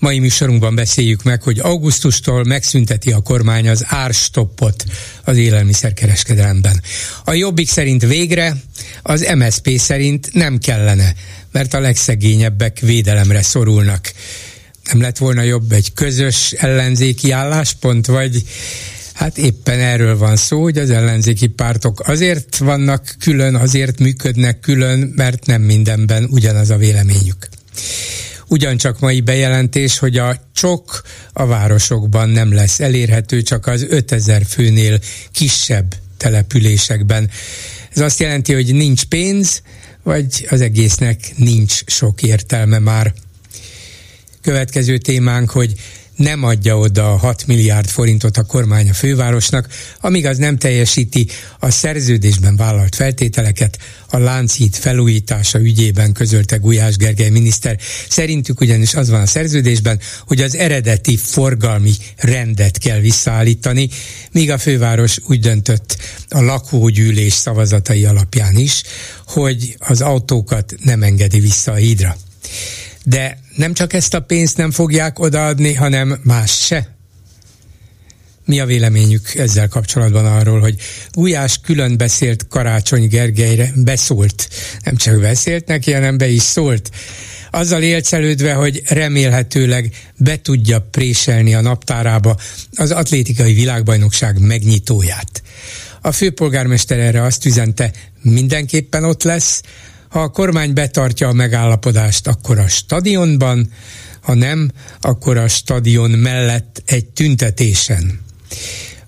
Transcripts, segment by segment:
Mai műsorunkban beszéljük meg, hogy augusztustól megszünteti a kormány az árstoppot az élelmiszerkereskedelemben. A Jobbik szerint végre, az MSP szerint nem kellene, mert a legszegényebbek védelemre szorulnak. Nem lett volna jobb egy közös ellenzéki álláspont, vagy Hát éppen erről van szó, hogy az ellenzéki pártok azért vannak külön, azért működnek külön, mert nem mindenben ugyanaz a véleményük. Ugyancsak mai bejelentés, hogy a csok a városokban nem lesz elérhető, csak az 5000 főnél kisebb településekben. Ez azt jelenti, hogy nincs pénz, vagy az egésznek nincs sok értelme már. Következő témánk, hogy nem adja oda a 6 milliárd forintot a kormány a fővárosnak, amíg az nem teljesíti a szerződésben vállalt feltételeket, a Lánchíd felújítása ügyében közölte Gulyás Gergely miniszter. Szerintük ugyanis az van a szerződésben, hogy az eredeti forgalmi rendet kell visszaállítani, míg a főváros úgy döntött a lakógyűlés szavazatai alapján is, hogy az autókat nem engedi vissza a hídra. De nem csak ezt a pénzt nem fogják odaadni, hanem más se. Mi a véleményük ezzel kapcsolatban arról, hogy Gulyás külön beszélt Karácsony Gergelyre, beszólt, nem csak beszélt neki, hanem be is szólt. Azzal élcelődve, hogy remélhetőleg be tudja préselni a naptárába az atlétikai világbajnokság megnyitóját. A főpolgármester erre azt üzente, mindenképpen ott lesz, ha a kormány betartja a megállapodást, akkor a stadionban, ha nem, akkor a stadion mellett egy tüntetésen.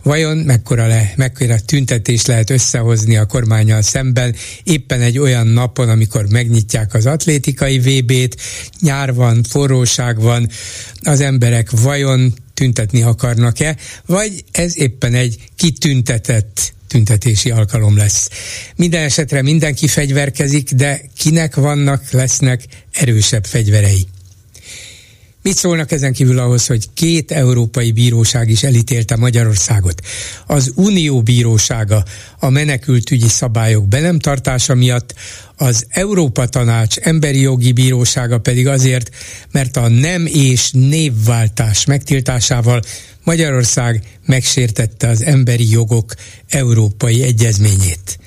Vajon mekkora, le, mekkora tüntetés lehet összehozni a kormányal szemben éppen egy olyan napon, amikor megnyitják az atlétikai VB-t, nyár van, forróság van, az emberek vajon tüntetni akarnak-e, vagy ez éppen egy kitüntetett tüntetési alkalom lesz. Minden esetre mindenki fegyverkezik, de kinek vannak, lesznek erősebb fegyverei. Mit szólnak ezen kívül ahhoz, hogy két európai bíróság is elítélte Magyarországot? Az Unió bírósága a menekültügyi szabályok be nem tartása miatt, az Európa Tanács emberi jogi bírósága pedig azért, mert a nem és névváltás megtiltásával Magyarország megsértette az emberi jogok európai egyezményét.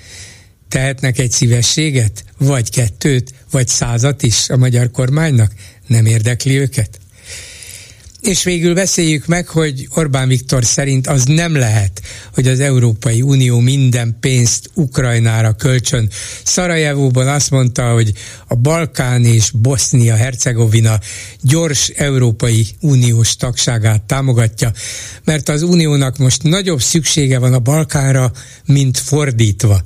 Tehetnek egy szívességet, vagy kettőt, vagy százat is a magyar kormánynak? Nem érdekli őket? És végül beszéljük meg, hogy Orbán Viktor szerint az nem lehet, hogy az Európai Unió minden pénzt Ukrajnára kölcsön. Szarajevóban azt mondta, hogy a Balkán és Bosznia-Hercegovina gyors Európai Uniós tagságát támogatja, mert az Uniónak most nagyobb szüksége van a Balkánra, mint fordítva.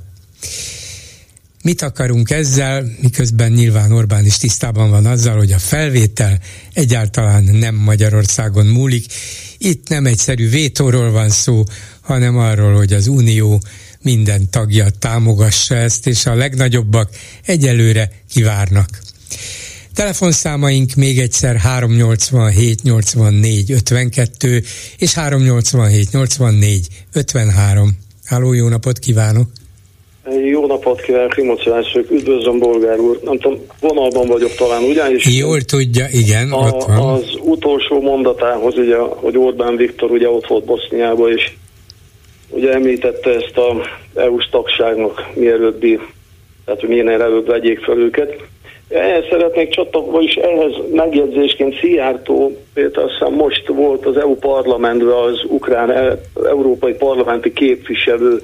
Mit akarunk ezzel, miközben nyilván Orbán is tisztában van azzal, hogy a felvétel egyáltalán nem Magyarországon múlik. Itt nem egyszerű vétóról van szó, hanem arról, hogy az Unió minden tagja támogassa ezt, és a legnagyobbak egyelőre kivárnak. Telefonszámaink még egyszer 387 84 52 és 387 84 53. Háló, jó napot kívánok! Jó napot kívánok, Rimocelás üdvözlöm Bolgár úr. Nem tudom, vonalban vagyok talán, ugyanis... Jól tudja, igen, a, ott van. Az utolsó mondatához, ugye, hogy Orbán Viktor ugye ott volt Boszniában, és ugye említette ezt a EU-s tagságnak mielőbbi, tehát hogy milyen előbb vegyék fel őket. Ehhez szeretnék csatlakozni, és ehhez megjegyzésként Szijjártó például aztán most volt az EU parlamentben az ukrán e- európai parlamenti képviselő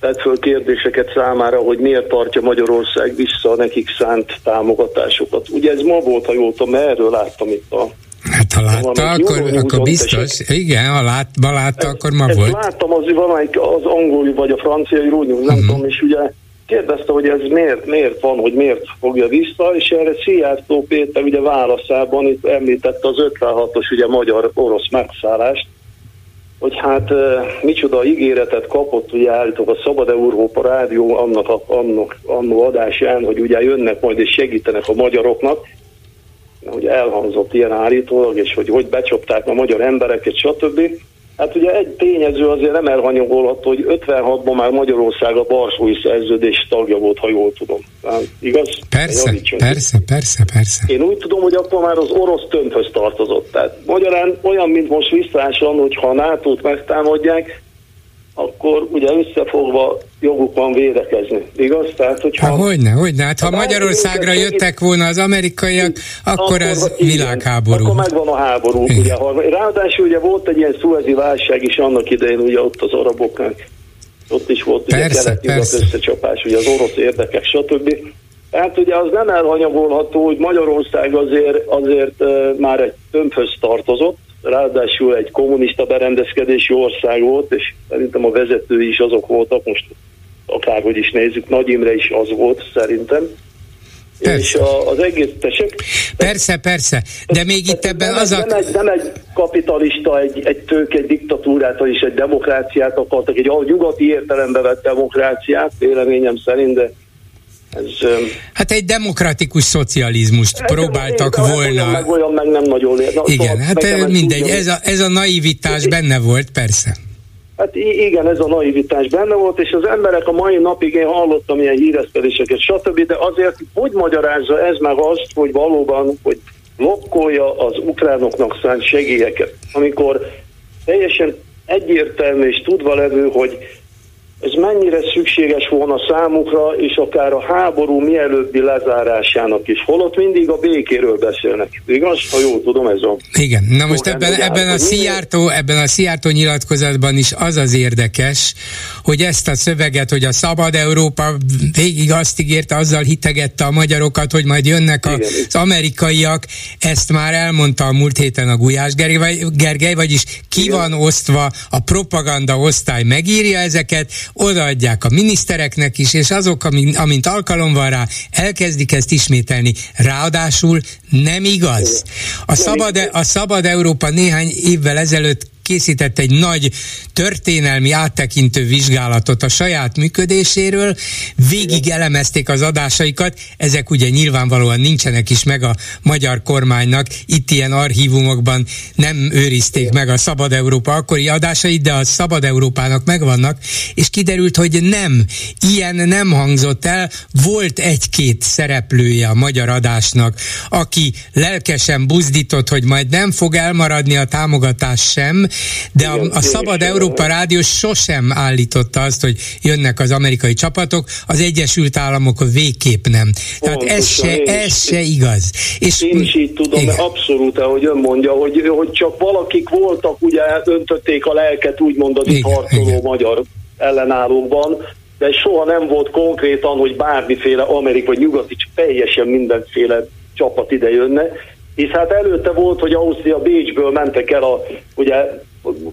tett föl kérdéseket számára, hogy miért tartja Magyarország vissza a nekik szánt támogatásokat. Ugye ez ma volt, ha jól tudom, erről láttam itt a Hát ha látta, akkor, akkor biztos. Esik. Igen, ha lát, ha látta, ez, akkor ma ezt volt. láttam, az valamelyik az angol vagy a francia uh-huh. nem mhm. tudom, és ugye kérdezte, hogy ez miért, miért van, hogy miért fogja vissza, és erre Szijjártó Péter ugye válaszában itt említette az 56-os ugye magyar-orosz megszállást, hogy hát micsoda ígéretet kapott, ugye állítok a Szabad Európa Rádió annak, a, annak, annak adásán, hogy ugye jönnek majd és segítenek a magyaroknak, hogy elhangzott ilyen állítólag, és hogy hogy becsapták a magyar embereket, stb. Hát ugye egy tényező azért nem elhanyagolható, hogy 56-ban már Magyarország a Barsói szerződés tagja volt, ha jól tudom. Hát, igaz? Persze, persze, persze, persze. Én úgy tudom, hogy akkor már az orosz tömbhöz tartozott. Tehát magyarán olyan, mint most visszásan, hogy ha a NATO-t megtámadják, akkor ugye összefogva joguk van védekezni, igaz? Tehát, hogyha... Há, hogyne, hogyne. Hát ha Magyarországra jöttek volna az amerikaiak, akkor, az igen, világháború. Akkor megvan a háború. Ugye, ráadásul ugye volt egy ilyen szuezi válság is annak idején, ugye ott az araboknak, ott is volt persze, ugye kelet összecsapás, ugye az orosz érdekek, stb. Tehát ugye az nem elhanyagolható, hogy Magyarország azért, azért már egy tömbhöz tartozott, ráadásul egy kommunista berendezkedési ország volt, és szerintem a vezetői is azok voltak, most akárhogy is nézzük, Nagy Imre is az volt szerintem. Persze. És a, az egész, tessék? Persze, persze, de még itt ebben nem, az a... Nem egy, nem egy kapitalista, egy, egy tők, egy diktatúrát, és egy demokráciát akartak, egy a nyugati értelembe vett demokráciát, véleményem szerint, de ez, hát egy demokratikus szocializmust próbáltak én, volna. Olyan meg, olyan meg nem nagyon ér. Na, igen, szóval hát mindegy, ez a, ez a naivitás benne volt, persze. Hát igen, ez a naivitás benne volt, és az emberek a mai napig, én hallottam ilyen híreszteléseket, stb., de azért hogy magyarázza ez meg azt, hogy valóban, hogy blokkolja az ukránoknak szánt segélyeket, amikor teljesen egyértelmű és tudva levő, hogy ez mennyire szükséges volna számukra, és akár a háború mielőbbi lezárásának is. Holott mindig a békéről beszélnek. Igaz? Ha jól tudom, ez a... Igen. Na most ebben, ebben, a Szijjártó, ebben a Szijjártó nyilatkozatban is az az érdekes, hogy ezt a szöveget, hogy a szabad Európa végig azt ígérte, azzal hitegette a magyarokat, hogy majd jönnek a, az amerikaiak, ezt már elmondta a múlt héten a Gulyás Gergely, Gergely vagyis ki Igen. van osztva, a propaganda osztály megírja ezeket, odaadják a minisztereknek is, és azok, amint, amint alkalom van rá, elkezdik ezt ismételni. Ráadásul nem igaz. A szabad, e- a szabad Európa néhány évvel ezelőtt készített egy nagy történelmi áttekintő vizsgálatot a saját működéséről, végig elemezték az adásaikat, ezek ugye nyilvánvalóan nincsenek is meg a magyar kormánynak, itt ilyen archívumokban nem őrizték meg a Szabad Európa akkori adásait, de a Szabad Európának megvannak, és kiderült, hogy nem, ilyen nem hangzott el, volt egy-két szereplője a magyar adásnak, aki lelkesen buzdított, hogy majd nem fog elmaradni a támogatás sem, de a, a Szabad Európa Rádió sosem állította azt, hogy jönnek az amerikai csapatok, az Egyesült Államok végképp nem. Tehát Pontosan, ez se, ez se igaz. És, én is így tudom, igen. abszolút, ahogy ön mondja, hogy, hogy csak valakik voltak, ugye öntötték a lelket, úgymond az itt harcoló igen. magyar ellenállókban, de soha nem volt konkrétan, hogy bármiféle amerikai, nyugati, teljesen mindenféle csapat ide jönne, és hát előtte volt, hogy Ausztria Bécsből mentek el a, ugye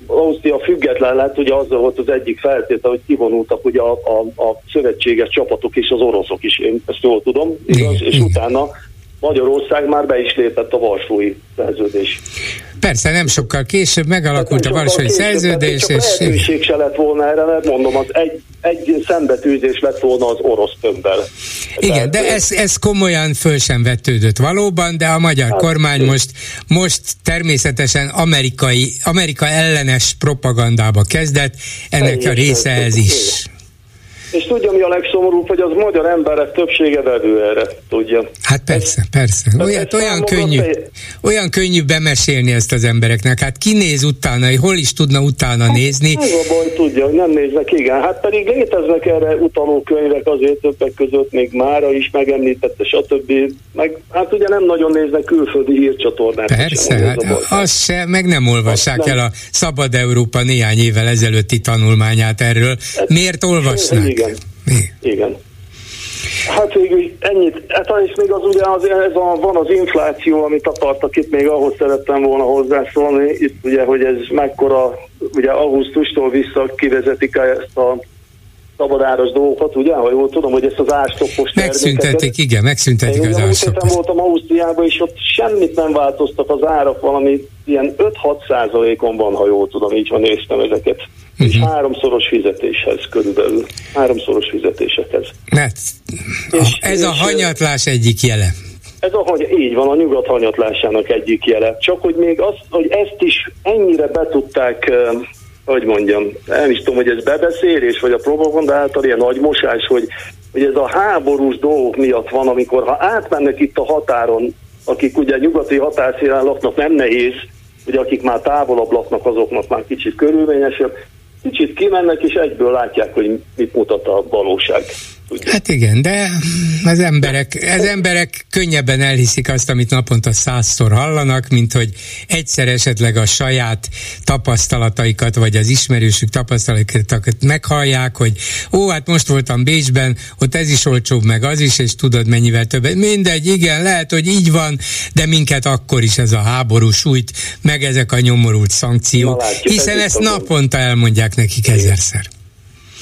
Ausztria független lett, ugye az volt az egyik feltétel, hogy kivonultak ugye a, a, a szövetséges csapatok és az oroszok is, én ezt jól tudom, igaz? és utána Magyarország már be is lépett a Varsói szerződés. Persze, nem sokkal később megalakult a Varsói szerződés. és lehetőség se lett volna erre, mert mondom, az egy, egy szembetűzés lett volna az orosz tömbbel. Igen, Tehát, de ez, ez komolyan föl sem vetődött valóban, de a magyar hát, kormány most, most természetesen amerikai, Amerika ellenes propagandába kezdett, ennek a része ez is. És tudja, mi a legszomorúbb, hogy az magyar emberek többsége vevő erre, tudja. Hát persze, persze. Olyat, olyan, könnyű, olyan könnyű bemesélni ezt az embereknek. Hát ki néz utána, hol is tudna utána hát, nézni? Ez a baj, tudja, hogy nem néznek, igen. Hát pedig léteznek erre utaló könyvek azért többek között, még Mára is megemlítette, stb. Meg hát ugye nem nagyon néznek külföldi hírcsatornát. Persze, sem, hát az se, meg nem olvassák nem. el a Szabad Európa néhány évvel ezelőtti tanulmányát erről. Hát, Miért olvasnak? Igen. Mi? Igen. Hát végül ennyit. Hát és még az ugye az, ez a, van az infláció, amit akartak itt, még ahhoz szerettem volna hozzászólni, itt ugye, hogy ez mekkora, ugye augusztustól vissza kivezetik ezt a szabadáros dolgokat, ugye? Ha jól tudom, hogy ezt az árstoppos Megszüntetik, igen, megszüntetik Én az árstoppos. Én voltam Ausztriában, és ott semmit nem változtak az árak, valami ilyen 5-6 százalékon van, ha jól tudom, így ha néztem ezeket. Uh-huh. És mhm. háromszoros fizetéshez körülbelül. Háromszoros fizetésekhez. Hát, és, ez és, a hanyatlás egyik jele. Ez a, hogy így van, a nyugat hanyatlásának egyik jele. Csak hogy még azt, hogy ezt is ennyire be tudták hogy mondjam, nem is tudom, hogy ez bebeszélés, vagy a propaganda által ilyen nagy mosás, hogy, hogy ez a háborús dolgok miatt van, amikor ha átmennek itt a határon, akik ugye nyugati határszínen laknak, nem nehéz, ugye akik már távolabb laknak, azoknak már kicsit körülményesebb, kicsit kimennek, és egyből látják, hogy mit mutat a valóság. Ugye? Hát igen, de az emberek, az emberek könnyebben elhiszik azt, amit naponta százszor hallanak, mint hogy egyszer esetleg a saját tapasztalataikat, vagy az ismerősük tapasztalataikat meghallják, hogy ó, hát most voltam Bécsben, ott ez is olcsóbb, meg az is, és tudod mennyivel többet. Mindegy, igen, lehet, hogy így van, de minket akkor is ez a háború sújt, meg ezek a nyomorult szankciók, látjuk, hiszen ezt naponta elmondják nekik ezerszer.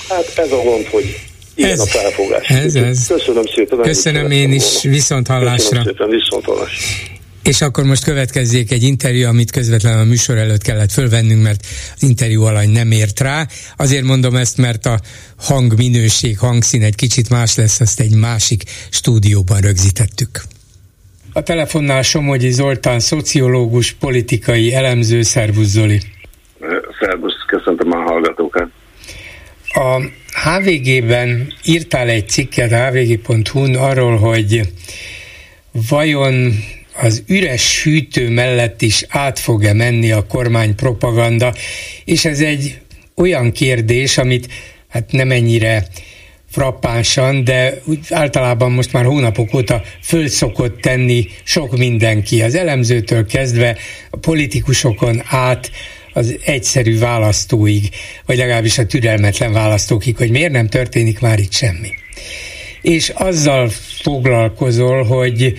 Hát ez a gond, hogy ilyen ez, a felfogás. Ez, ez. Köszönöm szépen. Köszönöm én is, viszont hallásra. Köszönöm szépen, viszont hallásra. És akkor most következzék egy interjú, amit közvetlenül a műsor előtt kellett fölvennünk, mert az interjú alany nem ért rá. Azért mondom ezt, mert a hangminőség, hangszín egy kicsit más lesz, azt egy másik stúdióban rögzítettük. A telefonnál Somogyi Zoltán, szociológus, politikai elemző, szervusz Zoli. Szervusz, köszöntöm a hallgatókat. A HVG-ben írtál egy cikket hvg.hu-n arról, hogy vajon az üres hűtő mellett is át fog-e menni a kormány propaganda, és ez egy olyan kérdés, amit hát nem ennyire frappánsan, de úgy általában most már hónapok óta föl szokott tenni sok mindenki, az elemzőtől kezdve a politikusokon át, az egyszerű választóig, vagy legalábbis a türelmetlen választókig, hogy miért nem történik már itt semmi. És azzal foglalkozol, hogy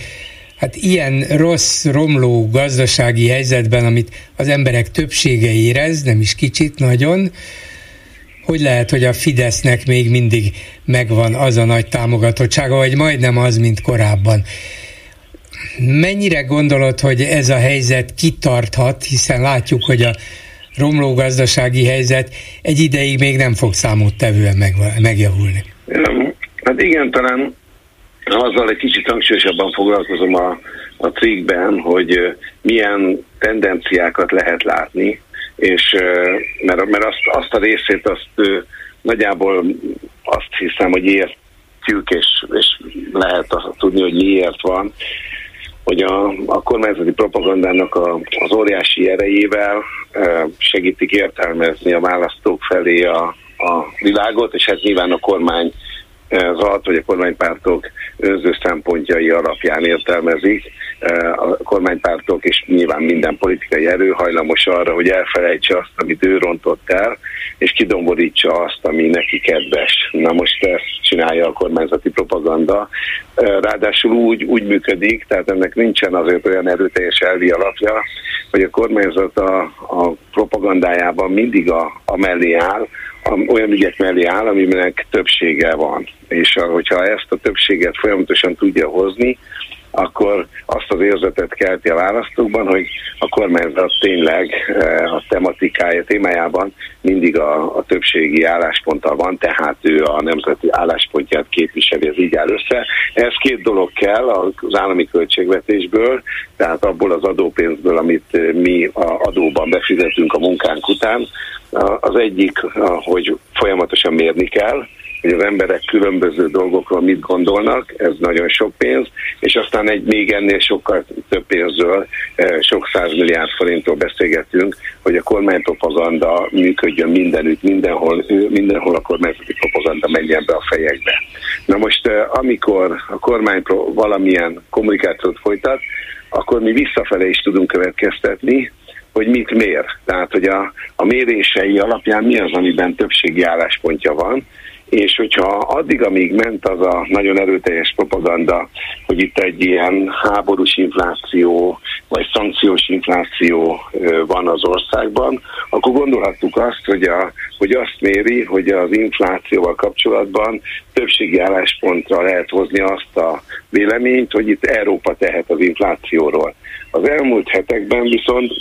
hát ilyen rossz, romló gazdasági helyzetben, amit az emberek többsége érez, nem is kicsit, nagyon, hogy lehet, hogy a Fidesznek még mindig megvan az a nagy támogatottsága, vagy majdnem az, mint korábban. Mennyire gondolod, hogy ez a helyzet kitarthat, hiszen látjuk, hogy a romló gazdasági helyzet egy ideig még nem fog számottevően meg, megjavulni. Hát igen, talán azzal egy kicsit hangsúlyosabban foglalkozom a, a cikkben, hogy milyen tendenciákat lehet látni, és mert, mert azt, azt a részét azt nagyjából azt hiszem, hogy értjük, és, és lehet azt tudni, hogy miért van, hogy a, a kormányzati propagandának a, az óriási erejével segítik értelmezni a választók felé a, a világot, és hát nyilván a kormány az vagy a kormánypártok önző szempontjai alapján értelmezik. A kormánypártok és nyilván minden politikai erő hajlamos arra, hogy elfelejtse azt, amit ő rontott el, és kidomborítsa azt, ami neki kedves. Na most ezt csinálja a kormányzati propaganda. Ráadásul úgy, úgy működik, tehát ennek nincsen azért olyan erőteljes elvi alapja, hogy a kormányzat a, a propagandájában mindig a, a mellé áll, olyan ügyek mellé áll, aminek többsége van. És hogyha ezt a többséget folyamatosan tudja hozni, akkor azt az érzetet kelti a választókban, hogy a kormányzat tényleg eh, a tematikája, témájában mindig a, a többségi állásponttal van, tehát ő a nemzeti álláspontját képviseli, ez így áll össze. Ez két dolog kell az állami költségvetésből, tehát abból az adópénzből, amit mi a adóban befizetünk a munkánk után. Az egyik, hogy folyamatosan mérni kell, hogy az emberek különböző dolgokról mit gondolnak, ez nagyon sok pénz, és aztán egy még ennél sokkal több pénzről, eh, sok milliárd forintról beszélgetünk, hogy a kormánypropaganda működjön mindenütt, mindenhol, mindenhol a kormányzati propaganda menjen be a fejekbe. Na most, eh, amikor a kormány valamilyen kommunikációt folytat, akkor mi visszafele is tudunk következtetni, hogy mit mér. Tehát, hogy a, a mérései alapján mi az, amiben többségi álláspontja van, és hogyha addig, amíg ment az a nagyon erőteljes propaganda, hogy itt egy ilyen háborús infláció, vagy szankciós infláció van az országban, akkor gondolhattuk azt, hogy, a, hogy azt méri, hogy az inflációval kapcsolatban többségi álláspontra lehet hozni azt a véleményt, hogy itt Európa tehet az inflációról. Az elmúlt hetekben viszont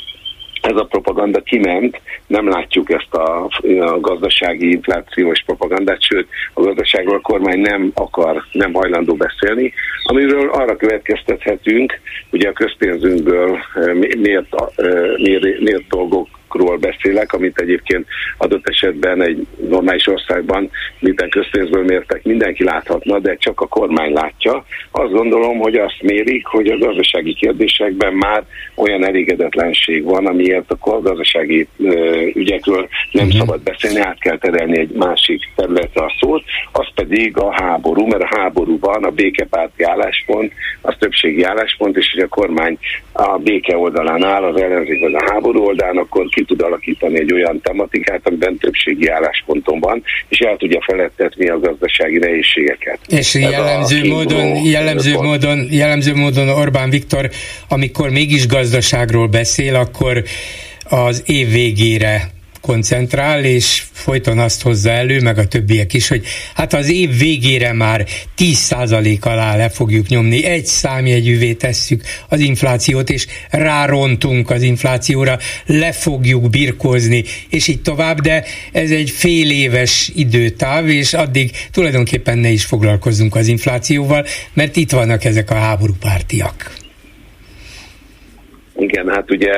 ez a propaganda kiment, nem látjuk ezt a, a gazdasági inflációs propagandát, sőt a gazdaságról a kormány nem akar, nem hajlandó beszélni, amiről arra következtethetünk, ugye a közpénzünkből eh, miért, eh, miért, miért dolgok ról beszélek, amit egyébként adott esetben egy normális országban minden közpénzből mértek, mindenki láthatna, de csak a kormány látja. Azt gondolom, hogy azt mérik, hogy a gazdasági kérdésekben már olyan elégedetlenség van, amiért a gazdasági ügyekről nem uh-huh. szabad beszélni, át kell terelni egy másik területre a szót, az pedig a háború, mert a háborúban a békepárti álláspont, az többségi álláspont, és hogy a kormány a béke oldalán áll, az ellenzék az a háború oldalán, akkor ki tud alakítani egy olyan tematikát, amiben többségi állásponton van, és el tudja felettetni a gazdasági nehézségeket. És Ez jellemző módon, jellemző, módon, jellemző módon Orbán Viktor, amikor mégis gazdaságról beszél, akkor az év végére koncentrál, és folyton azt hozza elő, meg a többiek is, hogy hát az év végére már 10% alá le fogjuk nyomni, egy számjegyűvé tesszük az inflációt, és rárontunk az inflációra, le fogjuk birkózni, és így tovább, de ez egy fél éves időtáv, és addig tulajdonképpen ne is foglalkozzunk az inflációval, mert itt vannak ezek a háborúpártiak. Igen, hát ugye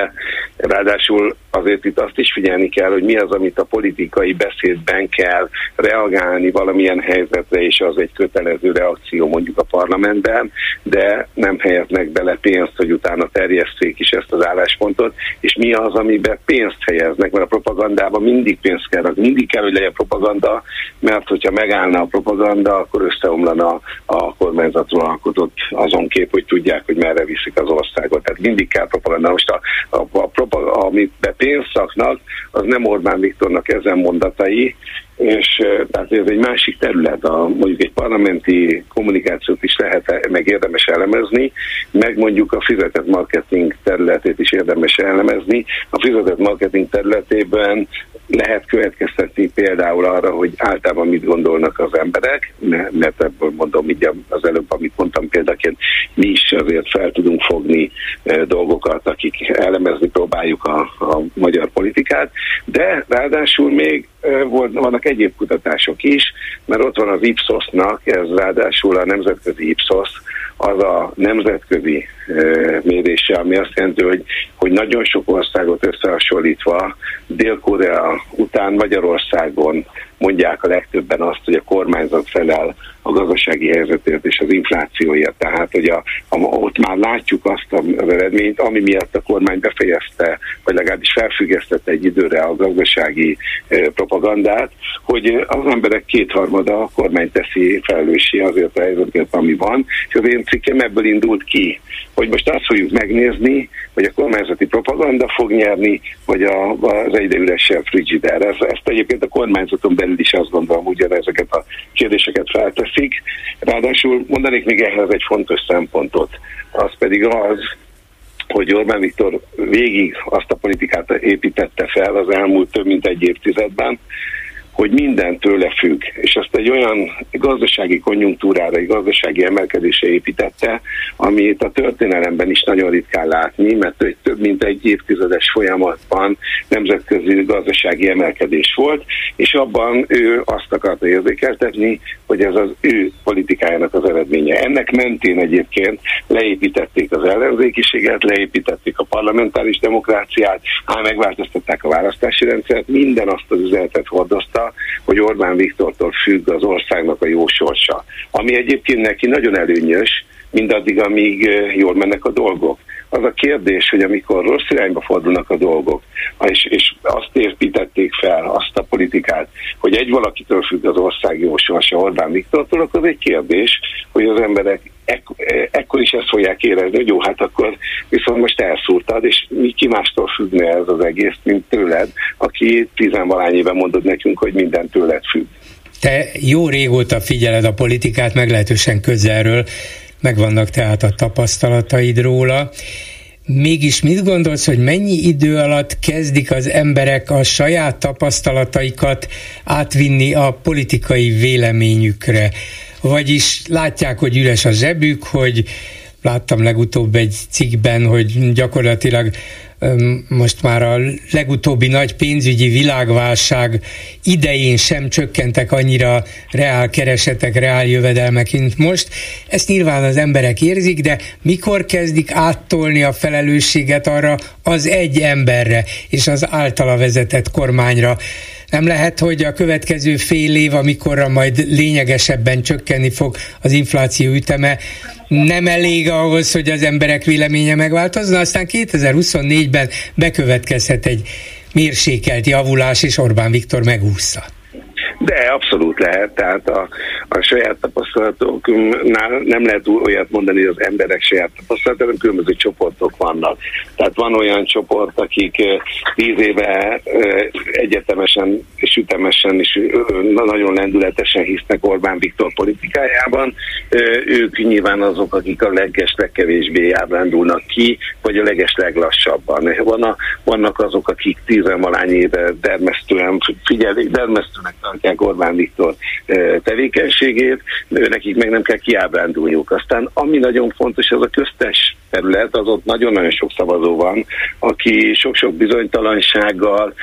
ráadásul azért itt azt is figyelni kell, hogy mi az, amit a politikai beszédben kell reagálni valamilyen helyzetre, és az egy kötelező reakció mondjuk a parlamentben, de nem helyeznek bele pénzt, hogy utána terjesszék is ezt az álláspontot, és mi az, amiben pénzt helyeznek, mert a propagandában mindig pénzt kell mindig kell, hogy legyen propaganda, mert hogyha megállna a propaganda, akkor összeomlana a kormányzatról alkotott azon kép, hogy tudják, hogy merre viszik az országot. Tehát mindig kell propaganda. Most a, a, a, a amit be pénzszaknak, az nem Orbán Viktornak ezen mondatai, és tehát ez egy másik terület, a, mondjuk egy parlamenti kommunikációt is lehet, meg érdemes elemezni, meg mondjuk a fizetett marketing területét is érdemes elemezni. A fizetett marketing területében lehet következtetni például arra, hogy általában mit gondolnak az emberek, mert ebből mondom így az előbb, amit mondtam példaként, mi is azért fel tudunk fogni dolgokat, akik elemezni próbáljuk a, a magyar politikát, de ráadásul még vannak egyéb kutatások is, mert ott van az Ipsosnak, ez ráadásul a nemzetközi Ipsos, az a nemzetközi mérése, ami azt jelenti, hogy, hogy nagyon sok országot összehasonlítva Dél-Korea után Magyarországon mondják a legtöbben azt, hogy a kormányzat felel a gazdasági helyzetért és az inflációért. Tehát, hogy a, a, ott már látjuk azt az eredményt, ami miatt a kormány befejezte, vagy legalábbis felfüggesztette egy időre a gazdasági eh, propagandát, hogy az emberek kétharmada a kormány teszi felelőssé azért a helyzetért, ami van, és az én cikkem ebből indult ki, hogy most azt fogjuk megnézni, hogy a kormányzati propaganda fog nyerni, vagy a, az egyre üresebb frigider. Ez, ezt egyébként a kormányzaton belül is azt gondolom, hogy ezeket a kérdéseket felteszik. Ráadásul mondanék még ehhez egy fontos szempontot, az pedig az, hogy Orbán Viktor végig azt a politikát építette fel az elmúlt több mint egy évtizedben, hogy minden tőle függ, és azt egy olyan gazdasági konjunktúrára, egy gazdasági emelkedése építette, amit a történelemben is nagyon ritkán látni, mert egy több mint egy évtizedes folyamatban nemzetközi gazdasági emelkedés volt, és abban ő azt akarta érzékeltetni, hogy ez az ő politikájának az eredménye. Ennek mentén egyébként leépítették az ellenzékiséget, leépítették a parlamentáris demokráciát, hát megváltoztatták a választási rendszert, minden azt az üzenetet hordozta, hogy Orbán Viktortól függ az országnak a jó sorsa. Ami egyébként neki nagyon előnyös, mindaddig, amíg jól mennek a dolgok. Az a kérdés, hogy amikor rossz irányba fordulnak a dolgok, és, és azt építették fel, azt a politikát, hogy egy valakitől függ az ország jó sorsa Orbán Viktortól, akkor egy kérdés, hogy az emberek ek- ekkor is ezt fogják érezni, hogy jó, hát akkor viszont most elszúrtad, és mi ki mástól függne ez az egész, mint tőled, aki tizenvalány éve mondod nekünk, hogy minden tőled függ. Te jó régóta figyeled a politikát, meglehetősen közelről, megvannak tehát a tapasztalataid róla. Mégis mit gondolsz, hogy mennyi idő alatt kezdik az emberek a saját tapasztalataikat átvinni a politikai véleményükre? Vagyis látják, hogy üres a zsebük, hogy láttam legutóbb egy cikkben, hogy gyakorlatilag most már a legutóbbi nagy pénzügyi világválság idején sem csökkentek annyira reál keresetek, reál jövedelmek, mint most. Ezt nyilván az emberek érzik, de mikor kezdik áttolni a felelősséget arra az egy emberre és az általa vezetett kormányra? Nem lehet, hogy a következő fél év, amikorra majd lényegesebben csökkenni fog az infláció üteme, nem elég ahhoz, hogy az emberek véleménye megváltozna, aztán 2024-ben bekövetkezhet egy mérsékelt javulás, és Orbán Viktor megúszza. De abszolút lehet, tehát a, a saját tapasztalatoknál nem lehet olyat mondani, hogy az emberek saját tapasztalatok, hanem különböző csoportok vannak. Tehát van olyan csoport, akik tíz éve egyetemesen és ütemesen és nagyon lendületesen hisznek Orbán Viktor politikájában. Ők nyilván azok, akik a leges legkevésbé ábrándulnak ki, vagy a leges leglassabban. Van a, vannak azok, akik tízenvalány éve dermesztően figyelik, dermesztőnek tartják Orbán Viktor tevékenységét, nekik meg nem kell kiábrándulniuk. Aztán ami nagyon fontos, az a köztes terület, az ott nagyon-nagyon sok szavazó van, aki sok-sok bizonytalansággal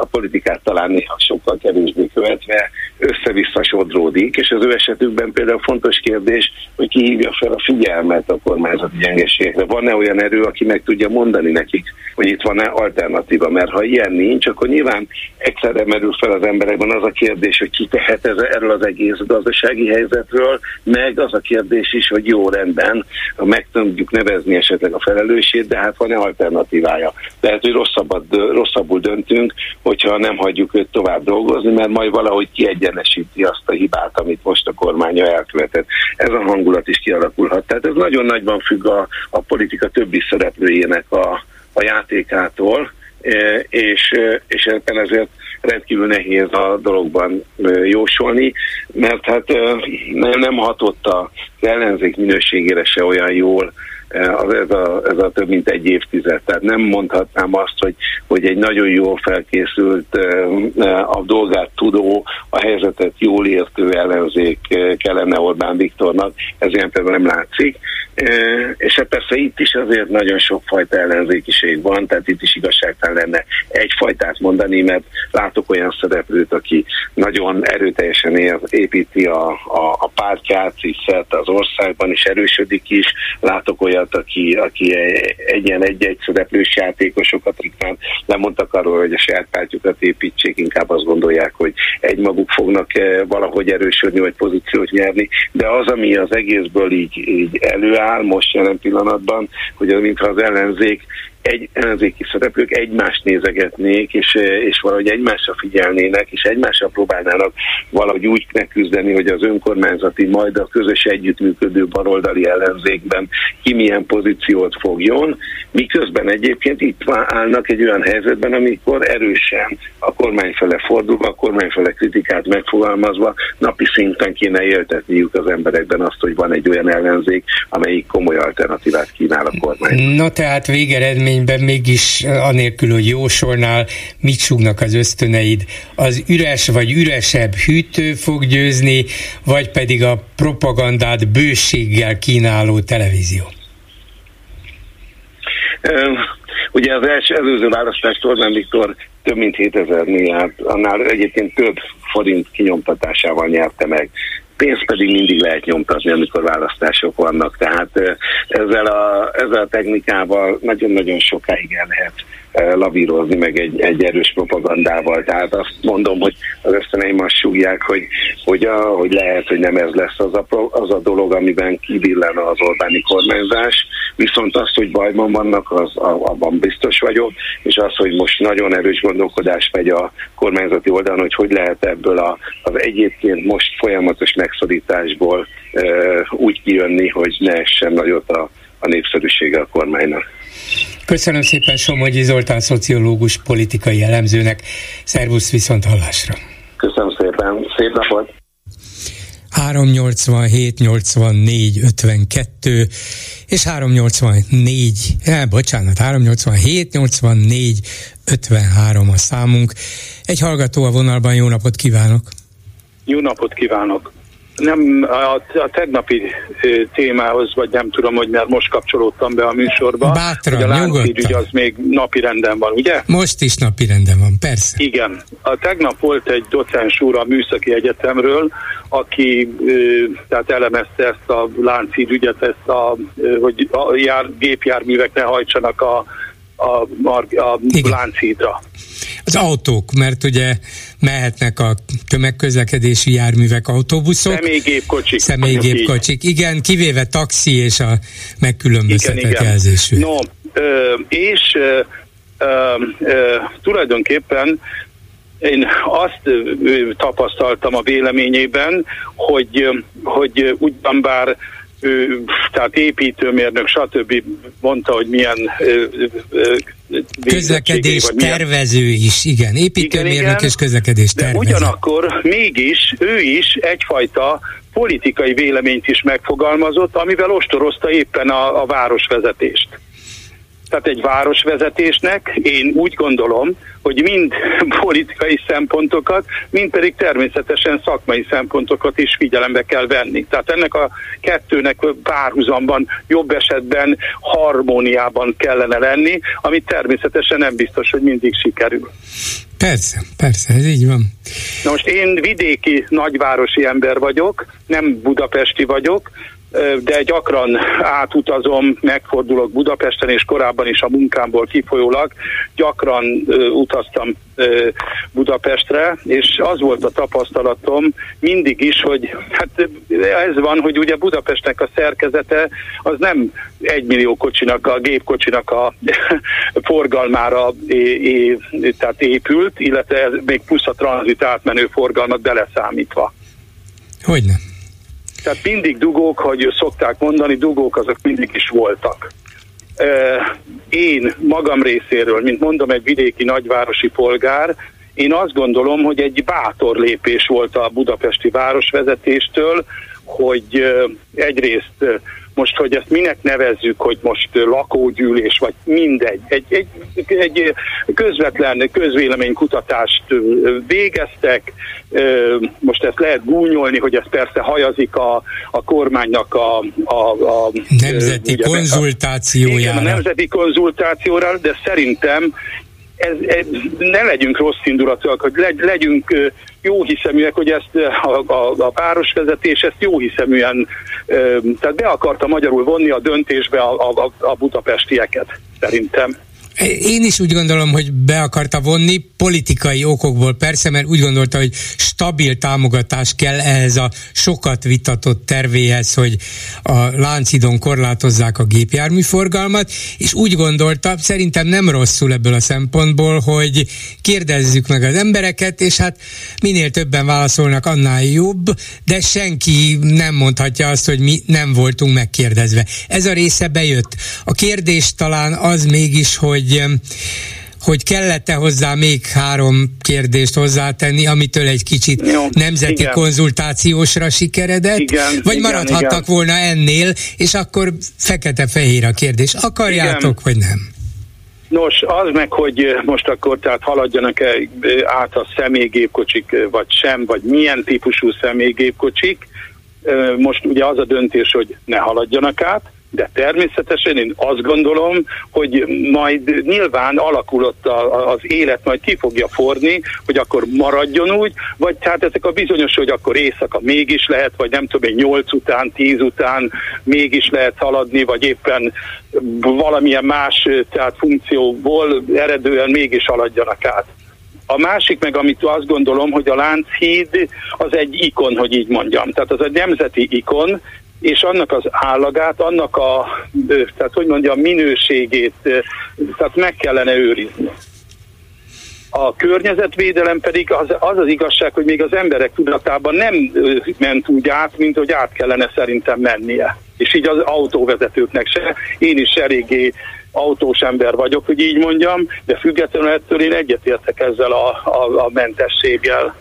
a politikát talán néha sokkal kevésbé követve össze-vissza sodródik, és az ő esetükben például fontos kérdés, hogy ki hívja fel a figyelmet a kormányzati gyengeségekre. Van-e olyan erő, aki meg tudja mondani nekik, hogy itt van-e alternatíva? Mert ha ilyen nincs, akkor nyilván egyszerre merül fel az emberekben az a kérdés, hogy ki tehet ez, erről az egész gazdasági helyzetről, meg az a kérdés is, hogy jó rendben, meg tudjuk nevezni esetleg a felelősét, de hát van-e alternatívája? Lehet, hogy rosszabbat, rosszabbul döntünk, hogyha nem hagyjuk őt tovább dolgozni, mert majd valahogy kiegyenesíti azt a hibát, amit most a kormánya elkövetett. Ez a hangulat is kialakulhat. Tehát ez nagyon nagyban függ a, a politika többi szereplőjének a, a játékától, e, és, e, és ebben ezért rendkívül nehéz a dologban jósolni, mert hát nem, nem hatott az ellenzék minőségére se olyan jól ez a, ez a több mint egy évtized. Tehát nem mondhatnám azt, hogy, hogy egy nagyon jól felkészült, a dolgát tudó, a helyzetet jól értő ellenzék kellene Orbán Viktornak. Ez ilyen például nem látszik. És hát persze itt is azért nagyon sokfajta ellenzékiség van, tehát itt is igazságtalan lenne egyfajtát mondani, mert látok olyan szereplőt, aki nagyon erőteljesen építi a, a, a pártját, és az országban is erősödik is. Látok olyat, aki, aki egy ilyen egy-egy szereplős játékosokat, akik már lemondtak arról, hogy a saját pártjukat építsék, inkább azt gondolják, hogy egymaguk fognak valahogy erősödni, vagy pozíciót nyerni, de az, ami az egészből így, így előáll, áll most jelen pillanatban, hogy az, mintha az ellenzék egy ellenzéki szereplők egymást nézegetnék, és, és valahogy egymásra figyelnének, és egymásra próbálnának valahogy úgy megküzdeni, hogy az önkormányzati, majd a közös együttműködő baloldali ellenzékben ki milyen pozíciót fogjon, miközben egyébként itt állnak egy olyan helyzetben, amikor erősen a kormány fele fordul, a kormány fele kritikát megfogalmazva napi szinten kéne éltetniük az emberekben azt, hogy van egy olyan ellenzék, amelyik komoly alternatívát kínál a kormány. Na tehát végeredmény eredményben mégis anélkül, hogy jósolnál, mit súgnak az ösztöneid? Az üres vagy üresebb hűtő fog győzni, vagy pedig a propagandát bőséggel kínáló televízió? Ugye az első előző választást Orbán Viktor több mint 7000 milliárd, annál egyébként több forint kinyomtatásával nyerte meg pénzt pedig mindig lehet nyomtatni, amikor választások vannak, tehát ezzel a, ezzel a technikával nagyon-nagyon sokáig el lehet lavírozni, meg egy, egy erős propagandával. Tehát azt mondom, hogy az ösztöneim azt súgják, hogy, hogy, a, hogy lehet, hogy nem ez lesz az a, az a dolog, amiben kivillen az Orbáni kormányzás, viszont azt, hogy bajban vannak, az, abban biztos vagyok, és az, hogy most nagyon erős gondolkodás megy a kormányzati oldalon, hogy hogy lehet ebből a, az egyébként most folyamatos megszorításból e, úgy kijönni, hogy ne essen nagyot a, a népszerűsége a kormánynak. Köszönöm szépen Somogyi Zoltán szociológus politikai elemzőnek. Szervusz viszont hallásra. Köszönöm szépen. szép napot! 387 84 52 és 384, eh, bocsánat, 387 84 53 a számunk. Egy hallgató a vonalban, jó napot kívánok! Jó napot kívánok! Nem a, a tegnapi témához, vagy nem tudom, hogy mert most kapcsolódtam be a műsorba. Bátran, hogy a nyugodtan. az még napi renden van, ugye? Most is napi renden van, persze. Igen. A tegnap volt egy docens úr a Műszaki Egyetemről, aki tehát elemezte ezt a láncid ügyet, ezt a, hogy a jár, gépjárművek ne hajtsanak a, a, a, a lánchídra az autók, mert ugye mehetnek a tömegközlekedési járművek, autóbuszok. Személygépkocsik. Személygépkocsik, igen, kivéve taxi és a megkülönböztetett jelzésű. No, ö, és ö, ö, tulajdonképpen én azt tapasztaltam a véleményében, hogy, hogy ugyan bár tehát építőmérnök, stb. mondta, hogy milyen közlekedés tervező is, igen, építőmérnök igen, igen, és közlekedés tervező. De ugyanakkor mégis ő is egyfajta politikai véleményt is megfogalmazott, amivel ostorozta éppen a, a városvezetést. Tehát egy városvezetésnek én úgy gondolom, hogy mind politikai szempontokat, mind pedig természetesen szakmai szempontokat is figyelembe kell venni. Tehát ennek a kettőnek párhuzamban, jobb esetben harmóniában kellene lenni, ami természetesen nem biztos, hogy mindig sikerül. Persze, persze, ez így van. Na most én vidéki nagyvárosi ember vagyok, nem budapesti vagyok, de gyakran átutazom, megfordulok Budapesten, és korábban is a munkámból kifolyólag gyakran utaztam Budapestre, és az volt a tapasztalatom mindig is, hogy hát ez van, hogy ugye Budapestnek a szerkezete az nem egy millió kocsinak, a gépkocsinak a forgalmára é, é, tehát épült, illetve még plusz a tranzit átmenő forgalmat beleszámítva. Hogyne. Tehát mindig dugók, hogy szokták mondani, dugók azok mindig is voltak. Én magam részéről, mint mondom, egy vidéki nagyvárosi polgár, én azt gondolom, hogy egy bátor lépés volt a budapesti városvezetéstől, hogy egyrészt most, hogy ezt minek nevezzük, hogy most lakógyűlés, vagy mindegy, egy, egy, egy közvetlen közvéleménykutatást végeztek, most ezt lehet gúnyolni, hogy ez persze hajazik a, a kormánynak a, a, a nemzeti ugye, konzultációjára. Igen, a nemzeti konzultációra, de szerintem ez, ez, ne legyünk rossz indulatúak, hogy legy, legyünk jó hiszeműek, hogy ezt a, a, a városvezetés ezt jó hiszeműen, tehát be akarta magyarul vonni a döntésbe a, a, a budapestieket, szerintem. Én is úgy gondolom, hogy be akarta vonni, politikai okokból persze, mert úgy gondolta, hogy stabil támogatás kell ehhez a sokat vitatott tervéhez, hogy a Láncidon korlátozzák a gépjárműforgalmat, és úgy gondolta, szerintem nem rosszul ebből a szempontból, hogy kérdezzük meg az embereket, és hát minél többen válaszolnak, annál jobb, de senki nem mondhatja azt, hogy mi nem voltunk megkérdezve. Ez a része bejött. A kérdés talán az mégis, hogy hogy hogy kellett-e hozzá még három kérdést hozzátenni, amitől egy kicsit Jó, nemzeti igen. konzultációsra sikeredett, igen, vagy igen, maradhattak igen. volna ennél, és akkor fekete-fehér a kérdés. Akarjátok, igen. vagy nem? Nos, az meg, hogy most akkor tehát haladjanak-e át a személygépkocsik, vagy sem, vagy milyen típusú személygépkocsik. Most ugye az a döntés, hogy ne haladjanak át, de természetesen én azt gondolom, hogy majd nyilván alakulott az élet, majd ki fogja forni, hogy akkor maradjon úgy, vagy tehát ezek a bizonyos, hogy akkor éjszaka mégis lehet, vagy nem tudom én, 8 után, 10 után mégis lehet haladni, vagy éppen valamilyen más tehát funkcióból eredően mégis haladjanak át. A másik meg, amit azt gondolom, hogy a Lánchíd az egy ikon, hogy így mondjam. Tehát az egy nemzeti ikon, és annak az állagát, annak a, tehát hogy mondjam, minőségét, tehát meg kellene őrizni. A környezetvédelem pedig az, az az igazság, hogy még az emberek tudatában nem ment úgy át, mint hogy át kellene szerintem mennie. És így az autóvezetőknek se. Én is eléggé autós ember vagyok, hogy így mondjam, de függetlenül ettől én egyetértek ezzel a, a, a mentességgel.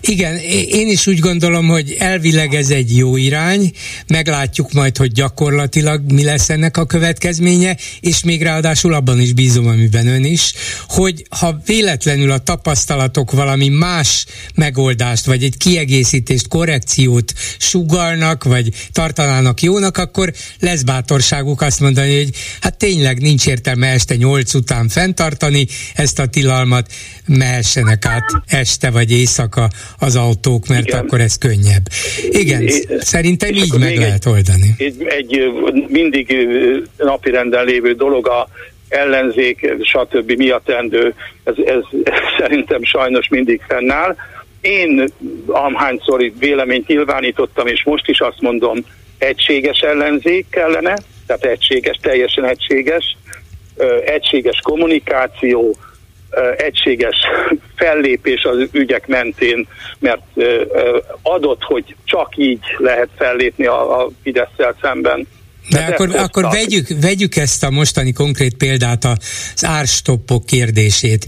Igen, én is úgy gondolom, hogy elvileg ez egy jó irány, meglátjuk majd, hogy gyakorlatilag mi lesz ennek a következménye, és még ráadásul abban is bízom, amiben ön is, hogy ha véletlenül a tapasztalatok valami más megoldást, vagy egy kiegészítést, korrekciót sugalnak, vagy tartanának jónak, akkor lesz bátorságuk azt mondani, hogy hát tényleg nincs értelme este nyolc után fenntartani ezt a tilalmat, mehessenek át este vagy éjszaka az autók, mert Igen. akkor ez könnyebb. Igen, é, szerintem így meg lehet egy, oldani. Egy, egy mindig napirenden lévő dolog a ellenzék, stb. miatt endő, ez, ez, ez szerintem sajnos mindig fennáll. Én amhányszor véleményt nyilvánítottam, és most is azt mondom, egységes ellenzék kellene, tehát egységes, teljesen egységes, egységes kommunikáció, egységes fellépés az ügyek mentén, mert adott, hogy csak így lehet fellépni a, a fidesz szemben de hát akkor, akkor vegyük, vegyük ezt a mostani konkrét példát, az árstoppok kérdését.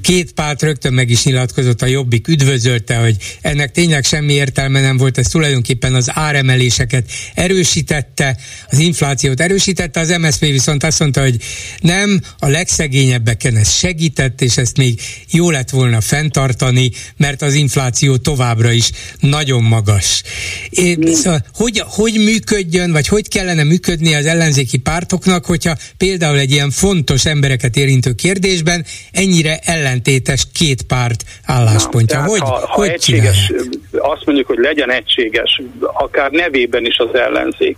Két párt rögtön meg is nyilatkozott, a Jobbik üdvözölte, hogy ennek tényleg semmi értelme nem volt, ez tulajdonképpen az áremeléseket erősítette, az inflációt erősítette, az MSZP viszont azt mondta, hogy nem, a legszegényebbeken ez segített, és ezt még jó lett volna fenntartani, mert az infláció továbbra is nagyon magas. É, szóval, hogy, hogy működjön, vagy hogy kellene működni, működni az ellenzéki pártoknak, hogyha például egy ilyen fontos embereket érintő kérdésben ennyire ellentétes két párt álláspontja. Na, hogy, ha, ha hogy egységes, azt mondjuk, hogy legyen egységes, akár nevében is az ellenzék,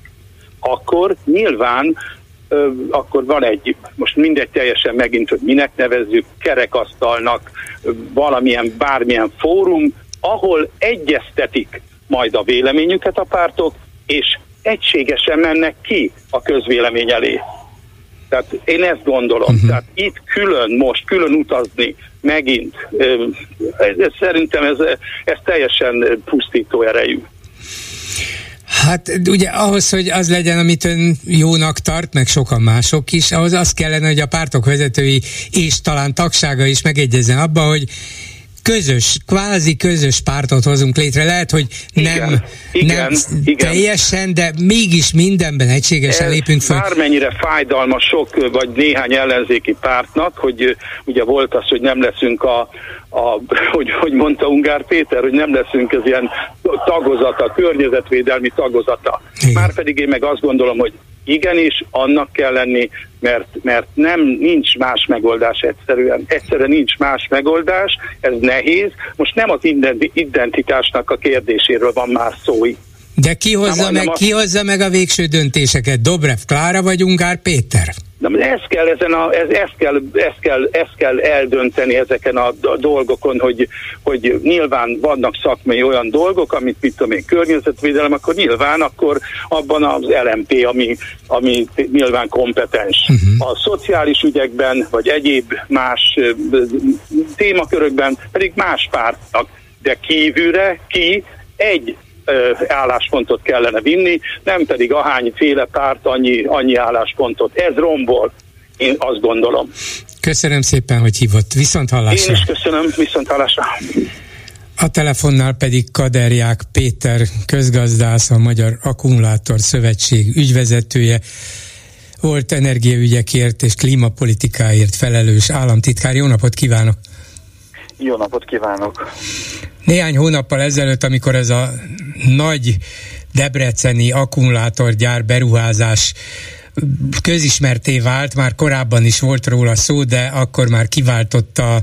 akkor nyilván akkor van egy, most mindegy teljesen megint, hogy minek nevezzük, kerekasztalnak, valamilyen, bármilyen fórum, ahol egyeztetik majd a véleményüket a pártok, és egységesen mennek ki a közvélemény elé. Tehát én ezt gondolom. Uh-huh. Tehát itt külön most, külön utazni megint, ez, ez, szerintem ez, ez teljesen pusztító erejű. Hát ugye ahhoz, hogy az legyen, amit ön jónak tart, meg sokan mások is, ahhoz az kellene, hogy a pártok vezetői és talán tagsága is megegyezzen abba, hogy közös, kvázi közös pártot hozunk létre. Lehet, hogy nem, igen, nem igen, teljesen, de mégis mindenben egységesen Ez lépünk fel. Bármennyire fájdalmas sok, vagy néhány ellenzéki pártnak, hogy ugye volt az, hogy nem leszünk a, a hogy, hogy mondta Ungár Péter, hogy nem leszünk az ilyen tagozata, környezetvédelmi tagozata. Márpedig én meg azt gondolom, hogy igenis annak kell lenni, mert, mert nem nincs más megoldás egyszerűen. Egyszerűen nincs más megoldás, ez nehéz. Most nem az identitásnak a kérdéséről van már szó De ki hozza, nem, meg, nem ki hozza meg a végső döntéseket? Dobrev Klára vagy Ungár Péter? De ez kell, ezen a, ez, ezt, kell, ezt, kell, ezt kell eldönteni ezeken a dolgokon, hogy, hogy nyilván vannak szakmai olyan dolgok, amit mit tudom én, környezetvédelem, akkor nyilván akkor abban az LMP, ami, ami nyilván kompetens. Uh-huh. A szociális ügyekben, vagy egyéb más témakörökben pedig más pártnak, de kívülre ki egy álláspontot kellene vinni, nem pedig ahányféle párt annyi, annyi álláspontot. Ez rombol, én azt gondolom. Köszönöm szépen, hogy hívott. Viszont hallásra. Én is köszönöm, viszont hallásra. A telefonnál pedig Kaderják Péter közgazdász, a Magyar Akkumulátor Szövetség ügyvezetője, volt energiaügyekért és klímapolitikáért felelős államtitkár. Jó napot kívánok! Jó napot kívánok! Néhány hónappal ezelőtt, amikor ez a nagy debreceni akkumulátorgyár beruházás közismerté vált, már korábban is volt róla szó, de akkor már kiváltotta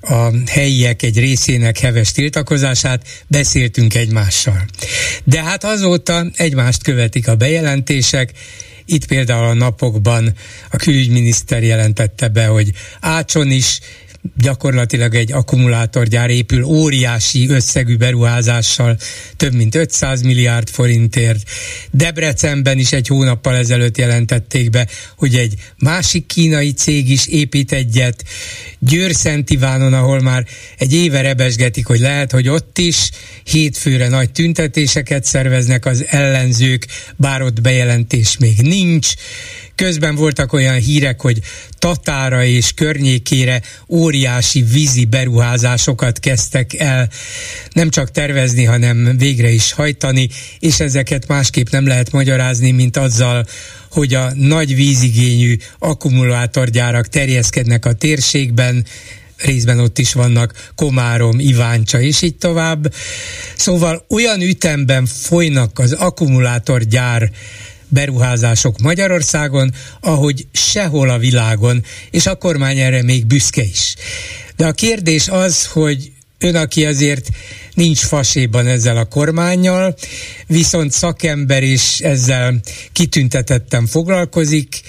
a helyiek egy részének heves tiltakozását, beszéltünk egymással. De hát azóta egymást követik a bejelentések, itt például a napokban a külügyminiszter jelentette be, hogy Ácson is gyakorlatilag egy akkumulátorgyár épül óriási összegű beruházással, több mint 500 milliárd forintért. Debrecenben is egy hónappal ezelőtt jelentették be, hogy egy másik kínai cég is épít egyet. Győr Szent Ivánon, ahol már egy éve rebesgetik, hogy lehet, hogy ott is hétfőre nagy tüntetéseket szerveznek az ellenzők, bár ott bejelentés még nincs Közben voltak olyan hírek, hogy Tatára és környékére óriási vízi beruházásokat kezdtek el nem csak tervezni, hanem végre is hajtani, és ezeket másképp nem lehet magyarázni, mint azzal, hogy a nagy vízigényű akkumulátorgyárak terjeszkednek a térségben, részben ott is vannak Komárom, Iváncsa és így tovább. Szóval olyan ütemben folynak az akkumulátorgyár beruházások Magyarországon, ahogy sehol a világon, és a kormány erre még büszke is. De a kérdés az, hogy ön, aki azért nincs faséban ezzel a kormányjal, viszont szakember is ezzel kitüntetettem foglalkozik,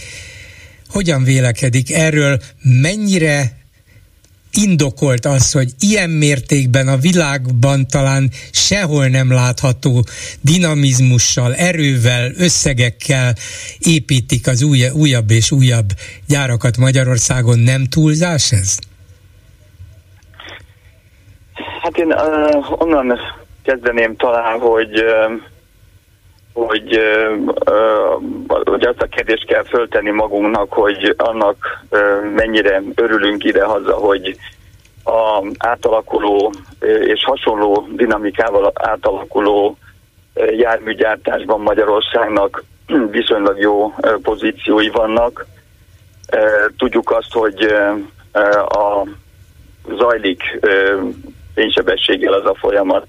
hogyan vélekedik erről, mennyire indokolt az, hogy ilyen mértékben a világban talán sehol nem látható dinamizmussal, erővel, összegekkel építik az új, újabb és újabb gyárakat Magyarországon. Nem túlzás ez? Hát én uh, onnan kezdeném talán, hogy uh, hogy, hogy azt a kérdést kell föltenni magunknak, hogy annak mennyire örülünk ide-haza, hogy a átalakuló és hasonló dinamikával átalakuló járműgyártásban Magyarországnak viszonylag jó pozíciói vannak. Tudjuk azt, hogy a zajlik fénysebességgel az a folyamat,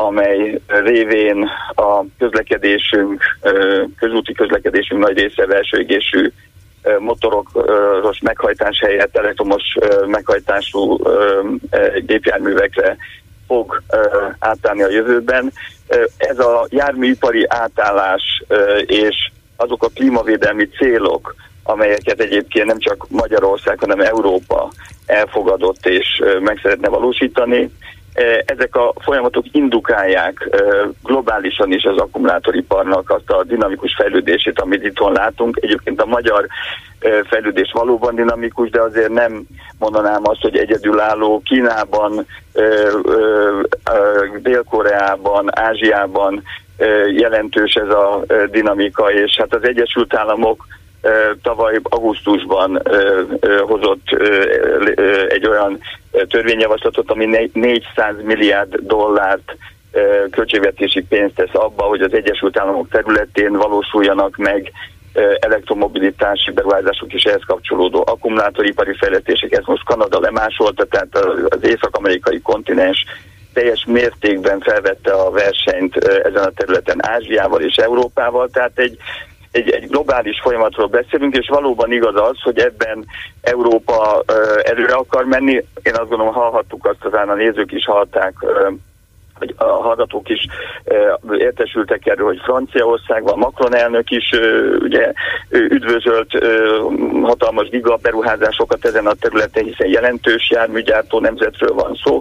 amely révén a közlekedésünk, közúti közlekedésünk nagy része belsőégésű motoros meghajtás helyett elektromos meghajtású gépjárművekre fog átállni a jövőben. Ez a járműipari átállás és azok a klímavédelmi célok, amelyeket egyébként nem csak Magyarország, hanem Európa elfogadott és meg szeretne valósítani, ezek a folyamatok indukálják globálisan is az akkumulátoriparnak azt a dinamikus fejlődését, amit itt látunk. Egyébként a magyar fejlődés valóban dinamikus, de azért nem mondanám azt, hogy egyedülálló Kínában, Dél-Koreában, Ázsiában jelentős ez a dinamika, és hát az Egyesült Államok tavaly augusztusban hozott egy olyan törvényjavaslatot, ami 400 milliárd dollárt költségvetési pénzt tesz abba, hogy az Egyesült Államok területén valósuljanak meg elektromobilitási beruházások és ehhez kapcsolódó akkumulátoripari fejlesztések. Ez most Kanada lemásolta, tehát az észak-amerikai kontinens teljes mértékben felvette a versenyt ezen a területen Ázsiával és Európával, tehát egy egy, egy globális folyamatról beszélünk, és valóban igaz az, hogy ebben Európa előre akar menni. Én azt gondolom, hallhattuk azt, azán a nézők is hallották hogy a hallgatók is értesültek erről, hogy Franciaországban Macron elnök is ugye üdvözölt hatalmas gigaberuházásokat ezen a területen, hiszen jelentős járműgyártó nemzetről van szó,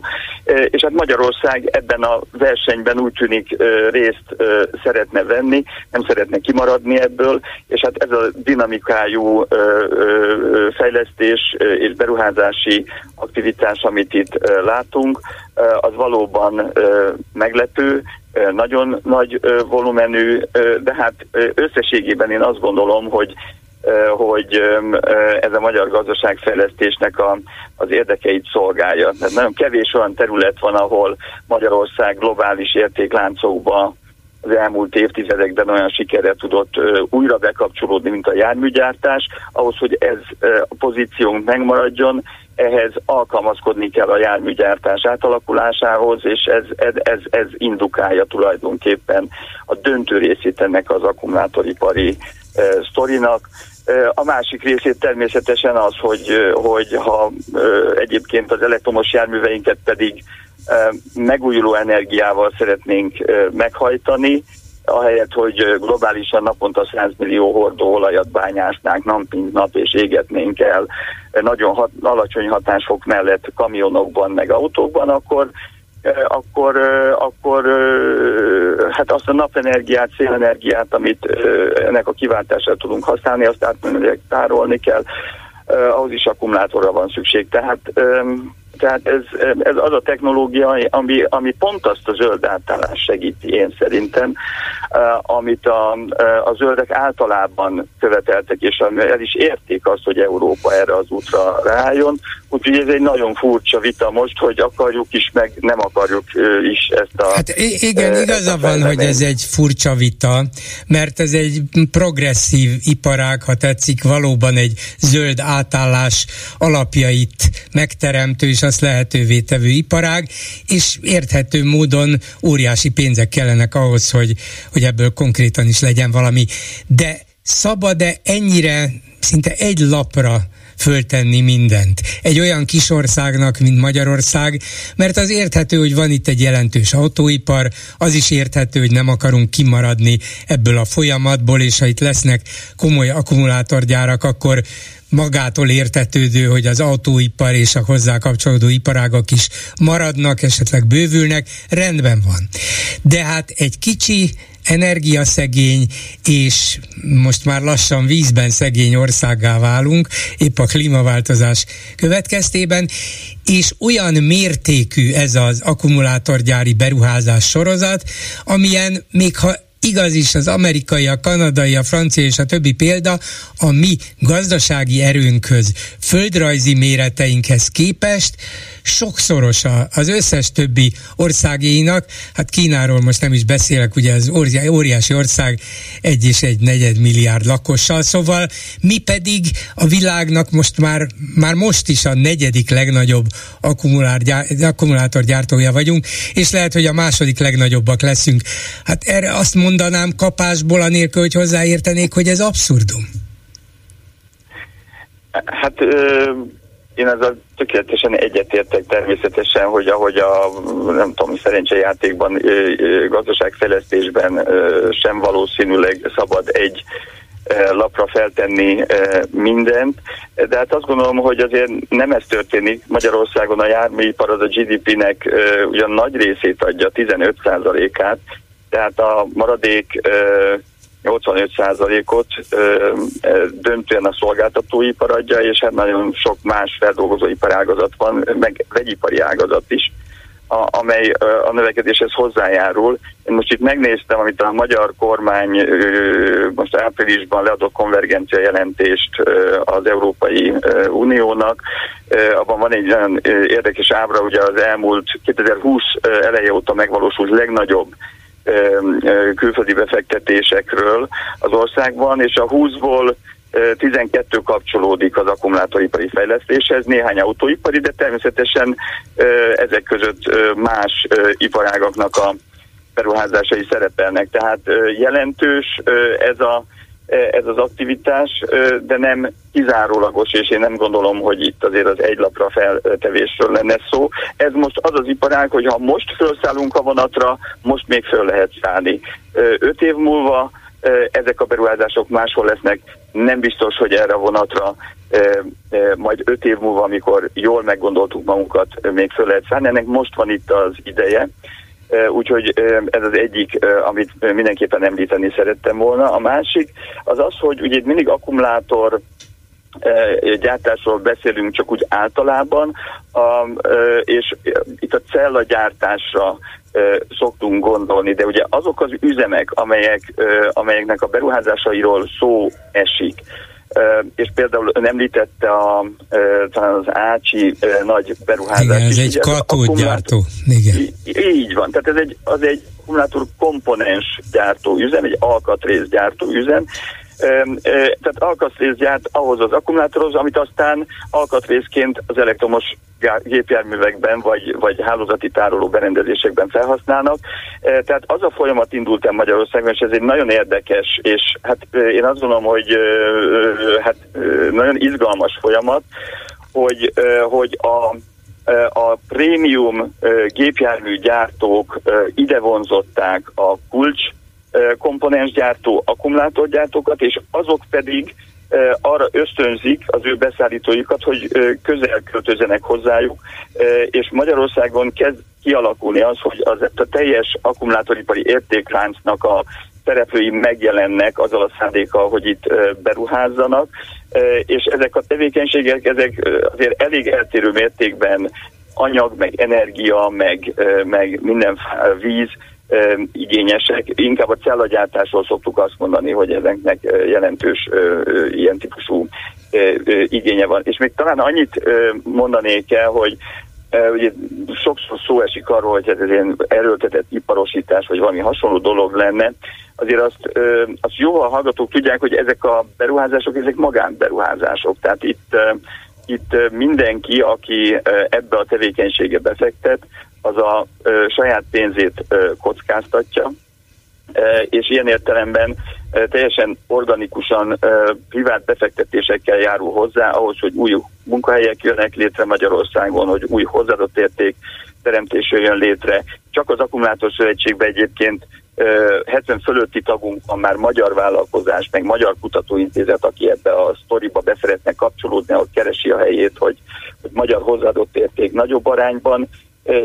és hát Magyarország ebben a versenyben úgy tűnik részt szeretne venni, nem szeretne kimaradni ebből, és hát ez a dinamikájú fejlesztés és beruházási aktivitás, amit itt látunk, az valóban meglepő, nagyon nagy volumenű, de hát összességében én azt gondolom, hogy hogy ez a magyar gazdaságfejlesztésnek a, az érdekeit szolgálja. Tehát nagyon kevés olyan terület van, ahol Magyarország globális értékláncokba az elmúlt évtizedekben olyan sikerre tudott újra bekapcsolódni, mint a járműgyártás. Ahhoz, hogy ez a pozíciónk megmaradjon, ehhez alkalmazkodni kell a járműgyártás átalakulásához, és ez, ez, ez, ez indukálja tulajdonképpen a döntő részét ennek az akkumulátoripari e, sztorinak. A másik részét természetesen az, hogy, hogy ha egyébként az elektromos járműveinket pedig megújuló energiával szeretnénk meghajtani, ahelyett, hogy globálisan naponta 100 millió hordó olajat bányásznánk nap mint nap, és égetnénk el nagyon hat, alacsony hatásfok mellett kamionokban, meg autókban, akkor akkor, akkor hát azt a napenergiát, szélenergiát, amit ennek a kiváltásra tudunk használni, azt átmenőleg tárolni kell, ahhoz is akkumulátorra van szükség. Tehát tehát ez, ez az a technológia, ami, ami pont azt a zöld átállást segíti, én szerintem, amit a, a zöldek általában követeltek, és el is érték azt, hogy Európa erre az útra rájön. Úgyhogy ez egy nagyon furcsa vita most, hogy akarjuk is, meg nem akarjuk is ezt a... Hát igen, igaza van, hogy ez egy furcsa vita, mert ez egy progresszív iparág, ha tetszik, valóban egy zöld átállás alapjait megteremtő és azt lehetővé tevő iparág, és érthető módon óriási pénzek kellenek ahhoz, hogy, hogy ebből konkrétan is legyen valami. De szabad-e ennyire, szinte egy lapra föltenni mindent. Egy olyan kis országnak, mint Magyarország, mert az érthető, hogy van itt egy jelentős autóipar, az is érthető, hogy nem akarunk kimaradni ebből a folyamatból, és ha itt lesznek komoly akkumulátorgyárak, akkor magától értetődő, hogy az autóipar és a hozzá kapcsolódó iparágak is maradnak, esetleg bővülnek, rendben van. De hát egy kicsi, energiaszegény és most már lassan vízben szegény országá válunk, épp a klímaváltozás következtében, és olyan mértékű ez az akkumulátorgyári beruházás sorozat, amilyen még ha igaz is az amerikai, a kanadai, a francia és a többi példa a mi gazdasági erőnkhöz, földrajzi méreteinkhez képest sokszorosa az összes többi országéinak, hát Kínáról most nem is beszélek, ugye az óriási ország egy és egy negyed milliárd lakossal, szóval mi pedig a világnak most már, már most is a negyedik legnagyobb akkumulátorgyártója vagyunk, és lehet, hogy a második legnagyobbak leszünk. Hát erre azt mondanám kapásból, anélkül, hogy hozzáértenék, hogy ez abszurdum. Hát ö- én ezzel tökéletesen egyetértek természetesen, hogy ahogy a nem tudom, szerencsejátékban, gazdaságfejlesztésben sem valószínűleg szabad egy lapra feltenni mindent, de hát azt gondolom, hogy azért nem ez történik. Magyarországon a járműipar az a GDP-nek ugyan nagy részét adja, 15%-át, tehát a maradék 85%-ot döntően a szolgáltatóipar adja, és hát nagyon sok más feldolgozóipar ágazat van, meg vegyipari ágazat is, a, amely a növekedéshez hozzájárul. Én most itt megnéztem, amit a magyar kormány most áprilisban leadott konvergencia jelentést az Európai Uniónak. Abban van egy nagyon érdekes ábra, ugye az elmúlt 2020 eleje óta megvalósult legnagyobb külföldi befektetésekről az országban, és a 20-ból 12 kapcsolódik az akkumulátoripari fejlesztéshez, néhány autóipari, de természetesen ezek között más iparágaknak a beruházásai szerepelnek. Tehát jelentős ez a ez az aktivitás, de nem kizárólagos, és én nem gondolom, hogy itt azért az egy lapra feltevésről lenne szó. Ez most az az iparág, hogy ha most felszállunk a vonatra, most még föl lehet szállni. Öt év múlva ezek a beruházások máshol lesznek, nem biztos, hogy erre a vonatra majd öt év múlva, amikor jól meggondoltuk magunkat, még föl lehet szállni. Ennek most van itt az ideje, Úgyhogy ez az egyik, amit mindenképpen említeni szerettem volna. A másik az az, hogy ugye mindig akkumulátor gyártásról beszélünk csak úgy általában, és itt a cella gyártásra szoktunk gondolni, de ugye azok az üzemek, amelyek, amelyeknek a beruházásairól szó esik, és például ön említette a, talán az Ácsi nagy beruházás. Igen, ez egy katódgyártó. Igen. Így van, tehát ez egy, az egy akkumulátor komponens gyártó üzem, egy alkatrész gyártó üzem, tehát alkatrész gyárt ahhoz az akkumulátorhoz, amit aztán alkatrészként az elektromos gépjárművekben vagy, vagy hálózati tároló berendezésekben felhasználnak. Tehát az a folyamat indult el Magyarországon, és ez egy nagyon érdekes, és hát én azt gondolom, hogy hát nagyon izgalmas folyamat, hogy, hogy a a prémium gépjármű gyártók ide vonzották a kulcs komponensgyártó, akkumulátorgyártókat, és azok pedig arra ösztönzik az ő beszállítóikat, hogy közel költözenek hozzájuk, és Magyarországon kezd kialakulni az, hogy az, a teljes akkumulátoripari értékláncnak a szereplői megjelennek azzal a szándékkal, hogy itt beruházzanak, és ezek a tevékenységek ezek azért elég eltérő mértékben anyag, meg energia, meg, meg minden víz igényesek. Inkább a cellagyártásról szoktuk azt mondani, hogy ezeknek jelentős ilyen típusú igénye van. És még talán annyit mondanék el, hogy ugye sokszor szó esik arról, hogy ez egy ilyen erőltetett iparosítás, vagy valami hasonló dolog lenne. Azért azt, azt a hallgatók tudják, hogy ezek a beruházások, ezek magánberuházások. Tehát itt, itt mindenki, aki ebbe a tevékenysége befektet, az a saját pénzét kockáztatja, és ilyen értelemben teljesen organikusan privát befektetésekkel járul hozzá ahhoz, hogy új munkahelyek jönnek létre Magyarországon, hogy új hozzáadott érték teremtés jön létre. Csak az Akkumulátor Szövetségben egyébként 70 fölötti tagunk van már magyar vállalkozás, meg magyar kutatóintézet, aki ebbe a sztoriba be szeretne kapcsolódni, ahol keresi a helyét, hogy, hogy magyar hozzáadott érték nagyobb arányban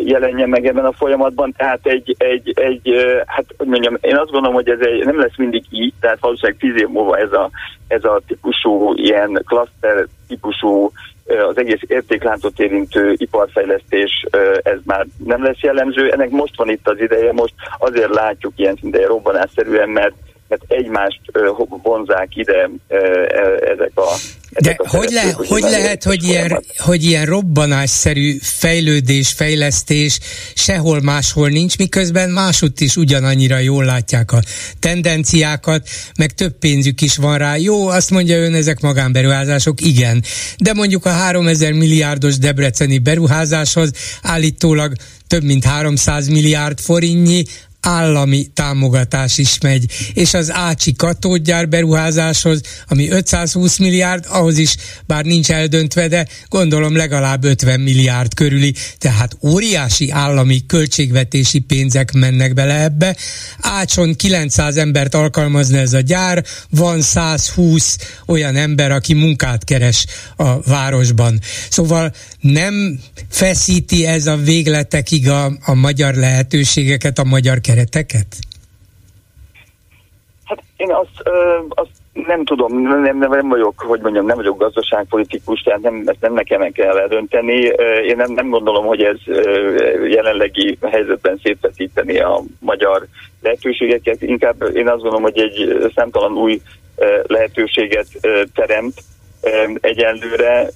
jelenjen meg ebben a folyamatban, tehát egy, egy, egy hát hogy mondjam, én azt gondolom, hogy ez egy, nem lesz mindig így, tehát valószínűleg tíz év múlva ez a, ez a típusú, ilyen klaszter típusú az egész értékláncot érintő iparfejlesztés, ez már nem lesz jellemző. Ennek most van itt az ideje, most azért látjuk ilyen szinte robbanásszerűen, mert mert egymást vonzák ide ezek a de hogy, le, hogy lehet, hogy ilyen, hogy ilyen robbanásszerű fejlődés, fejlesztés sehol máshol nincs, miközben másutt is ugyanannyira jól látják a tendenciákat, meg több pénzük is van rá. Jó, azt mondja ön, ezek magánberuházások, igen. De mondjuk a 3000 milliárdos debreceni beruházáshoz állítólag több mint 300 milliárd forintnyi állami támogatás is megy, és az Ácsi katódgyár beruházáshoz, ami 520 milliárd, ahhoz is, bár nincs eldöntve, de gondolom legalább 50 milliárd körüli, tehát óriási állami költségvetési pénzek mennek bele ebbe. Ácson 900 embert alkalmazna ez a gyár, van 120 olyan ember, aki munkát keres a városban. Szóval nem feszíti ez a végletekig a, a magyar lehetőségeket, a magyar kereteket? Hát én azt, ö, azt nem tudom, nem, nem, nem vagyok, hogy mondjam, nem vagyok gazdaságpolitikus, tehát nem, ezt nem nekem kell eldönteni. Én nem, nem gondolom, hogy ez jelenlegi helyzetben szétvetíteni a magyar lehetőségeket. Inkább én azt gondolom, hogy egy számtalan új lehetőséget teremt, egyenlőre,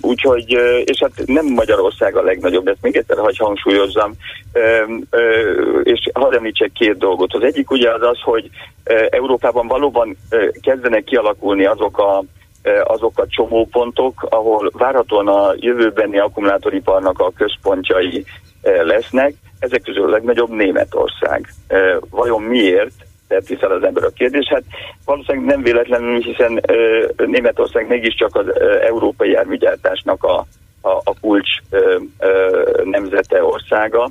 úgyhogy, és hát nem Magyarország a legnagyobb, ezt még egyszer hagy hangsúlyozzam, és hadd említsek két dolgot. Az egyik ugye az az, hogy Európában valóban kezdenek kialakulni azok a azok a csomópontok, ahol várhatóan a jövőbeni akkumulátoriparnak a központjai lesznek. Ezek közül a legnagyobb Németország. Vajon miért? Tett fel az ember a kérdés. Hát valószínűleg nem véletlenül, hiszen ö, Németország mégiscsak az ö, európai járműgyártásnak a, a, a kulcs ö, ö, nemzete országa.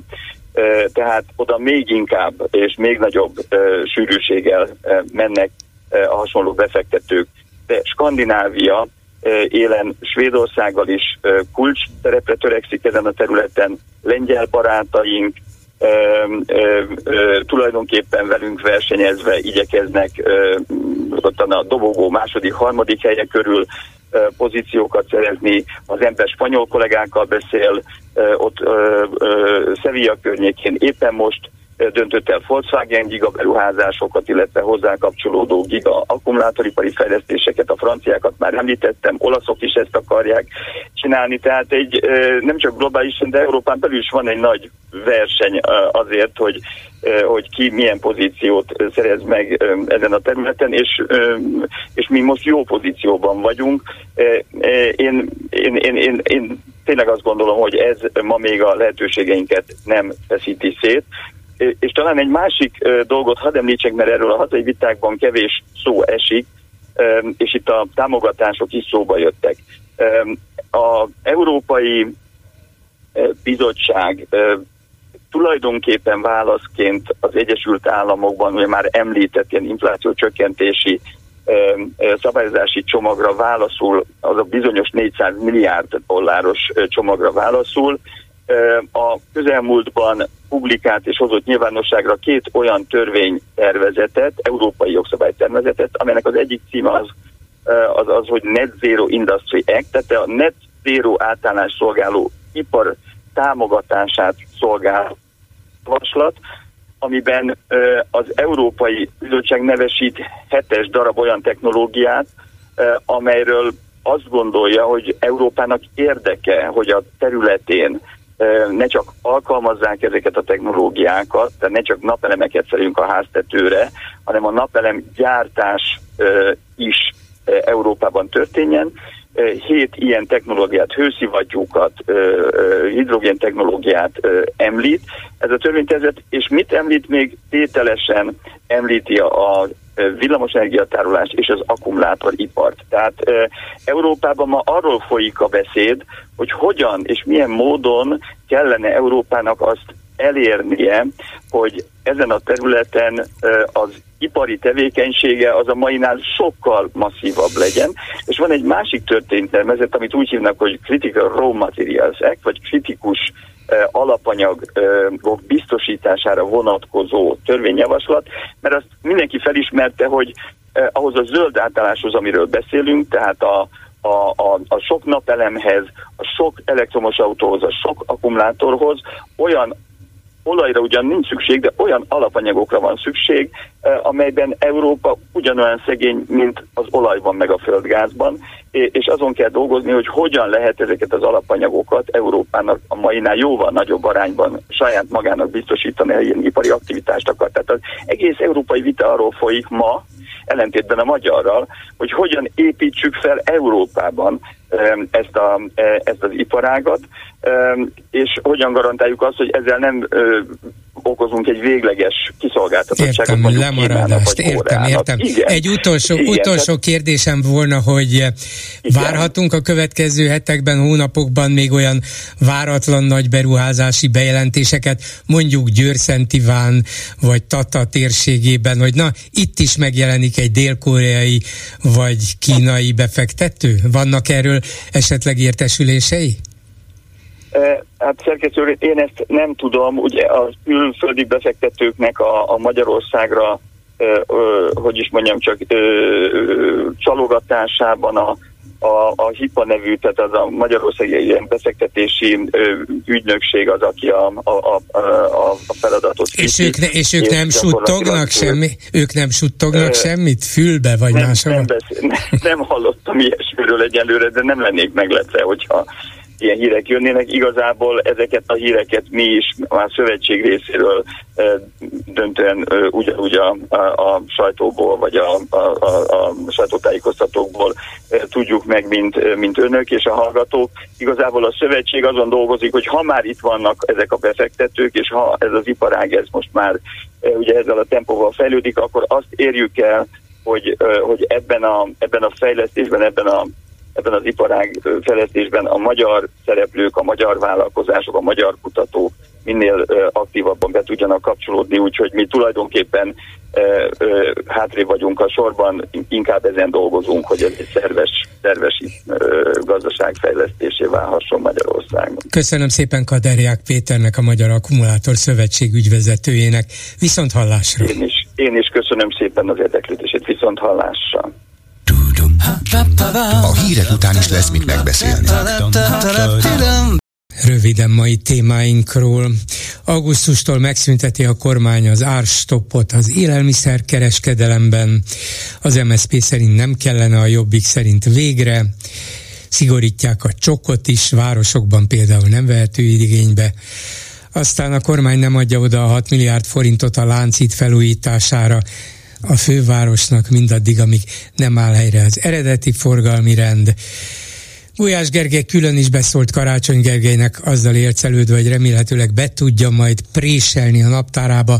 Ö, tehát oda még inkább és még nagyobb ö, sűrűséggel ö, mennek ö, a hasonló befektetők. De Skandinávia élen Svédországgal is kulcs szerepre törekszik ezen a területen, lengyel barátaink, ö, ö, ö, tulajdonképpen velünk versenyezve igyekeznek ö, a dobogó második, harmadik helye körül ö, pozíciókat szerezni. Az ember spanyol kollégákkal beszél, ö, ott ö, ö, Sevilla környékén éppen most döntött el Volkswagen giga beruházásokat, illetve hozzá kapcsolódó giga akkumulátoripari fejlesztéseket, a franciákat már említettem, olaszok is ezt akarják csinálni, tehát egy nem csak globálisan, de Európán belül is van egy nagy verseny azért, hogy, hogy ki milyen pozíciót szerez meg ezen a területen, és, és mi most jó pozícióban vagyunk. Én, én, én, én, én tényleg azt gondolom, hogy ez ma még a lehetőségeinket nem feszíti szét, és talán egy másik dolgot hadd említsek, mert erről a hazai vitákban kevés szó esik, és itt a támogatások is szóba jöttek. A Európai Bizottság tulajdonképpen válaszként az Egyesült Államokban ugye már említett ilyen infláció csökkentési szabályozási csomagra válaszul, az a bizonyos 400 milliárd dolláros csomagra válaszul, a közelmúltban publikált és hozott nyilvánosságra két olyan törvénytervezetet, európai jogszabálytervezetet, amelynek az egyik címe az, az, az, hogy Net Zero Industry Act, tehát a Net Zero átállás szolgáló ipar támogatását szolgál javaslat, amiben az Európai Bizottság nevesít hetes darab olyan technológiát, amelyről azt gondolja, hogy Európának érdeke, hogy a területén ne csak alkalmazzák ezeket a technológiákat, tehát ne csak napelemeket szerünk a háztetőre, hanem a napelem gyártás is Európában történjen. Hét ilyen technológiát, hőszivattyúkat, hidrogén technológiát említ. Ez a törvénytervezet, és mit említ még tételesen említi a villamosenergiatárolást és az akkumulátoripart. Tehát Európában ma arról folyik a beszéd, hogy hogyan és milyen módon kellene Európának azt elérnie, hogy ezen a területen az ipari tevékenysége az a mainál sokkal masszívabb legyen. És van egy másik történetelmezet, amit úgy hívnak, hogy Critical Raw Materials Act, vagy kritikus alapanyagok biztosítására vonatkozó törvényjavaslat, mert azt mindenki felismerte, hogy ahhoz a zöld átálláshoz, amiről beszélünk, tehát a, a, a, a sok napelemhez, a sok elektromos autóhoz, a sok akkumulátorhoz olyan olajra ugyan nincs szükség, de olyan alapanyagokra van szükség, amelyben Európa ugyanolyan szegény, mint az olajban meg a földgázban, és azon kell dolgozni, hogy hogyan lehet ezeket az alapanyagokat Európának a mainál jóval nagyobb arányban saját magának biztosítani, ha ilyen ipari aktivitást akar. Tehát az egész európai vita arról folyik ma, ellentétben a magyarral, hogy hogyan építsük fel Európában ezt, a, e, ezt az iparágat, és hogyan garantáljuk azt, hogy ezzel nem okozunk egy végleges kiszolgáltatottságot. Értem, lemaradást, értem, értem. Igen. Egy utolsó, Igen, utolsó kérdésem volna, hogy Igen. várhatunk a következő hetekben, hónapokban még olyan váratlan nagy beruházási bejelentéseket, mondjuk Győr-Szentiván vagy Tata térségében, hogy na, itt is megjelenik egy dél-koreai vagy kínai befektető? Vannak erről esetleg értesülései? Hát szerkesztő, én ezt nem tudom, ugye a külföldi befektetőknek a, a Magyarországra, ö, ö, hogy is mondjam csak, ö, csalogatásában a, a, a HIPA nevű, tehát az a Magyarországi ilyen befektetési ö, ügynökség az, aki a, a, a, a, a feladatot És ők, ne, és ők nem suttognak semmi? Ők nem suttognak ö, semmit? Fülbe vagy nem, máshol? Nem, beszél, nem, nem hallottam ilyesmiről egyelőre, de nem lennék meglepve, hogyha ilyen hírek jönnének. Igazából ezeket a híreket mi is már szövetség részéről döntően ugyanúgy a, a, a sajtóból, vagy a, a, a, a sajtótájékoztatókból tudjuk meg, mint, mint önök és a hallgatók. Igazából a szövetség azon dolgozik, hogy ha már itt vannak ezek a befektetők, és ha ez az iparág ez most már ugye ezzel a tempóval fejlődik, akkor azt érjük el, hogy, hogy ebben, a, ebben a fejlesztésben, ebben a ebben az iparág fejlesztésben a magyar szereplők, a magyar vállalkozások, a magyar kutatók minél aktívabban be tudjanak kapcsolódni, úgyhogy mi tulajdonképpen hátrébb vagyunk a sorban, inkább ezen dolgozunk, hogy ez egy szerves, szerves gazdaság fejlesztésé válhasson Magyarországon. Köszönöm szépen Kaderiák Péternek, a Magyar Akkumulátor Szövetség ügyvezetőjének. Viszont hallásra! Én is, én is köszönöm szépen az érdeklődését, viszont hallásra! A hírek után is lesz mit megbeszélni. Röviden mai témáinkról. Augusztustól megszünteti a kormány az árstoppot az élelmiszer kereskedelemben. Az MSZP szerint nem kellene, a Jobbik szerint végre. Szigorítják a csokot is, városokban például nem vehető igénybe. Aztán a kormány nem adja oda a 6 milliárd forintot a láncít felújítására, a fővárosnak mindaddig, amíg nem áll helyre az eredeti forgalmi rend. Gulyás Gergely külön is beszólt Karácsony Gergelynek, azzal élcelődve, hogy remélhetőleg be tudja majd préselni a naptárába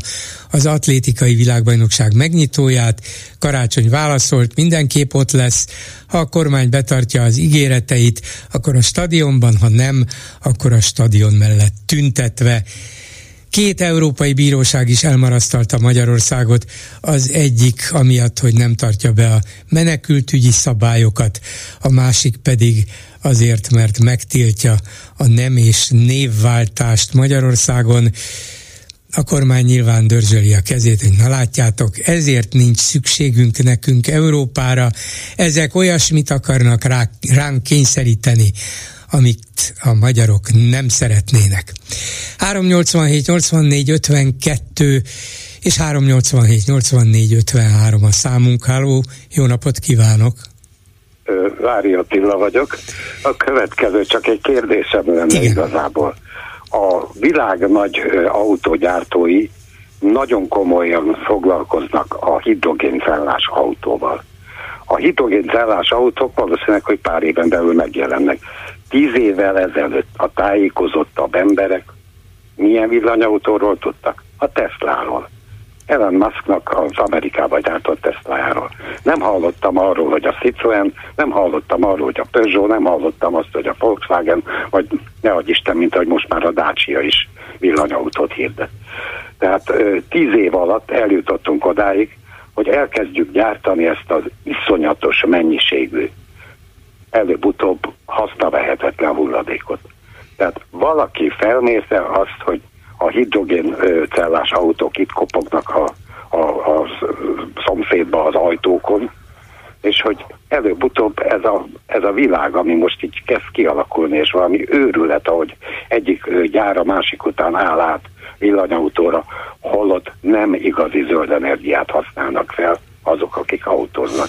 az atlétikai világbajnokság megnyitóját. Karácsony válaszolt, mindenképp ott lesz. Ha a kormány betartja az ígéreteit, akkor a stadionban, ha nem, akkor a stadion mellett tüntetve. Két európai bíróság is elmarasztalta Magyarországot, az egyik amiatt, hogy nem tartja be a menekültügyi szabályokat, a másik pedig azért, mert megtiltja a nem és névváltást Magyarországon. A kormány nyilván dörzsöli a kezét, hogy na látjátok, ezért nincs szükségünk nekünk Európára. Ezek olyasmit akarnak rá, ránk kényszeríteni, amit a magyarok nem szeretnének. 387 84 52 és 387 84 53 a számunk. Háló, jó napot kívánok! Vári Attila vagyok. A következő csak egy kérdésem lenne Igen. igazából. A világ nagy autógyártói nagyon komolyan foglalkoznak a hidrogénfellás autóval. A hidrogénfellás autók valószínűleg, hogy pár éven belül megjelennek. Tíz évvel ezelőtt a tájékozottabb emberek milyen villanyautóról tudtak? A Tesláról. Elon Musknak az Amerikába gyártott Teslájáról. Nem hallottam arról, hogy a Citroen, nem hallottam arról, hogy a Peugeot, nem hallottam azt, hogy a Volkswagen, vagy ne adj Isten, mint ahogy most már a Dacia is villanyautót hirdet. Tehát tíz év alatt eljutottunk odáig, hogy elkezdjük gyártani ezt az iszonyatos mennyiségű, előbb-utóbb hasznavehetetlen hulladékot. Tehát valaki felmérte azt, hogy a hidrogén cellás autók itt kopognak a, a, a szomszédba az ajtókon, és hogy előbb-utóbb ez a, ez a világ, ami most így kezd kialakulni, és valami őrület, ahogy egyik gyár a másik után áll át villanyautóra, holott nem igazi zöld energiát használnak fel azok, akik autóznak.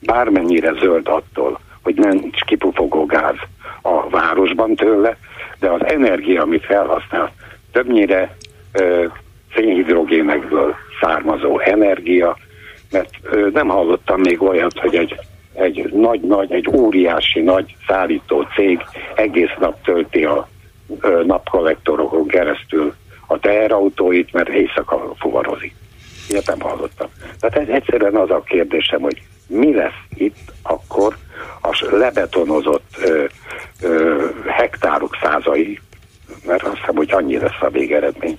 Bármennyire zöld attól, hogy nincs kipufogó gáz a városban tőle, de az energia, amit felhasznál, többnyire ö, szénhidrogénekből származó energia, mert ö, nem hallottam még olyat, hogy egy, egy nagy-nagy, egy óriási nagy szállító cég egész nap tölti a ö, napkollektorokon keresztül a teherautóit, mert éjszaka fuvarozik. Ilyet nem hallottam. Tehát ez egyszerűen az a kérdésem, hogy mi lesz itt akkor a lebetonozott ö, ö, hektárok százai, mert azt hiszem, hogy annyi lesz a végeredmény.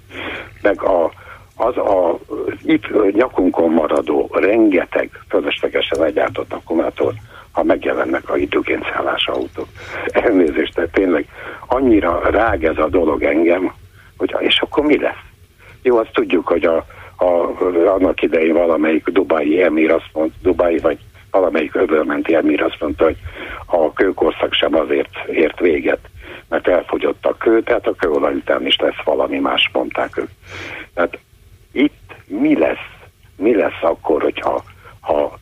Meg a, az a itt nyakunkon maradó rengeteg fölöslegesen legyártott akkumulátor, ha megjelennek a hidrogénszállás autók. Elnézést, de tényleg annyira rág ez a dolog engem, hogy és akkor mi lesz? Jó, azt tudjuk, hogy a, a, annak idején valamelyik dubai emír azt mondta, dubai vagy valamelyik öbölmenti emír azt mondta, hogy a kőkorszak sem azért ért véget, mert elfogyott a kő, tehát a kőolaj után is lesz valami más, mondták ők. Tehát itt mi lesz, mi lesz akkor, hogyha ha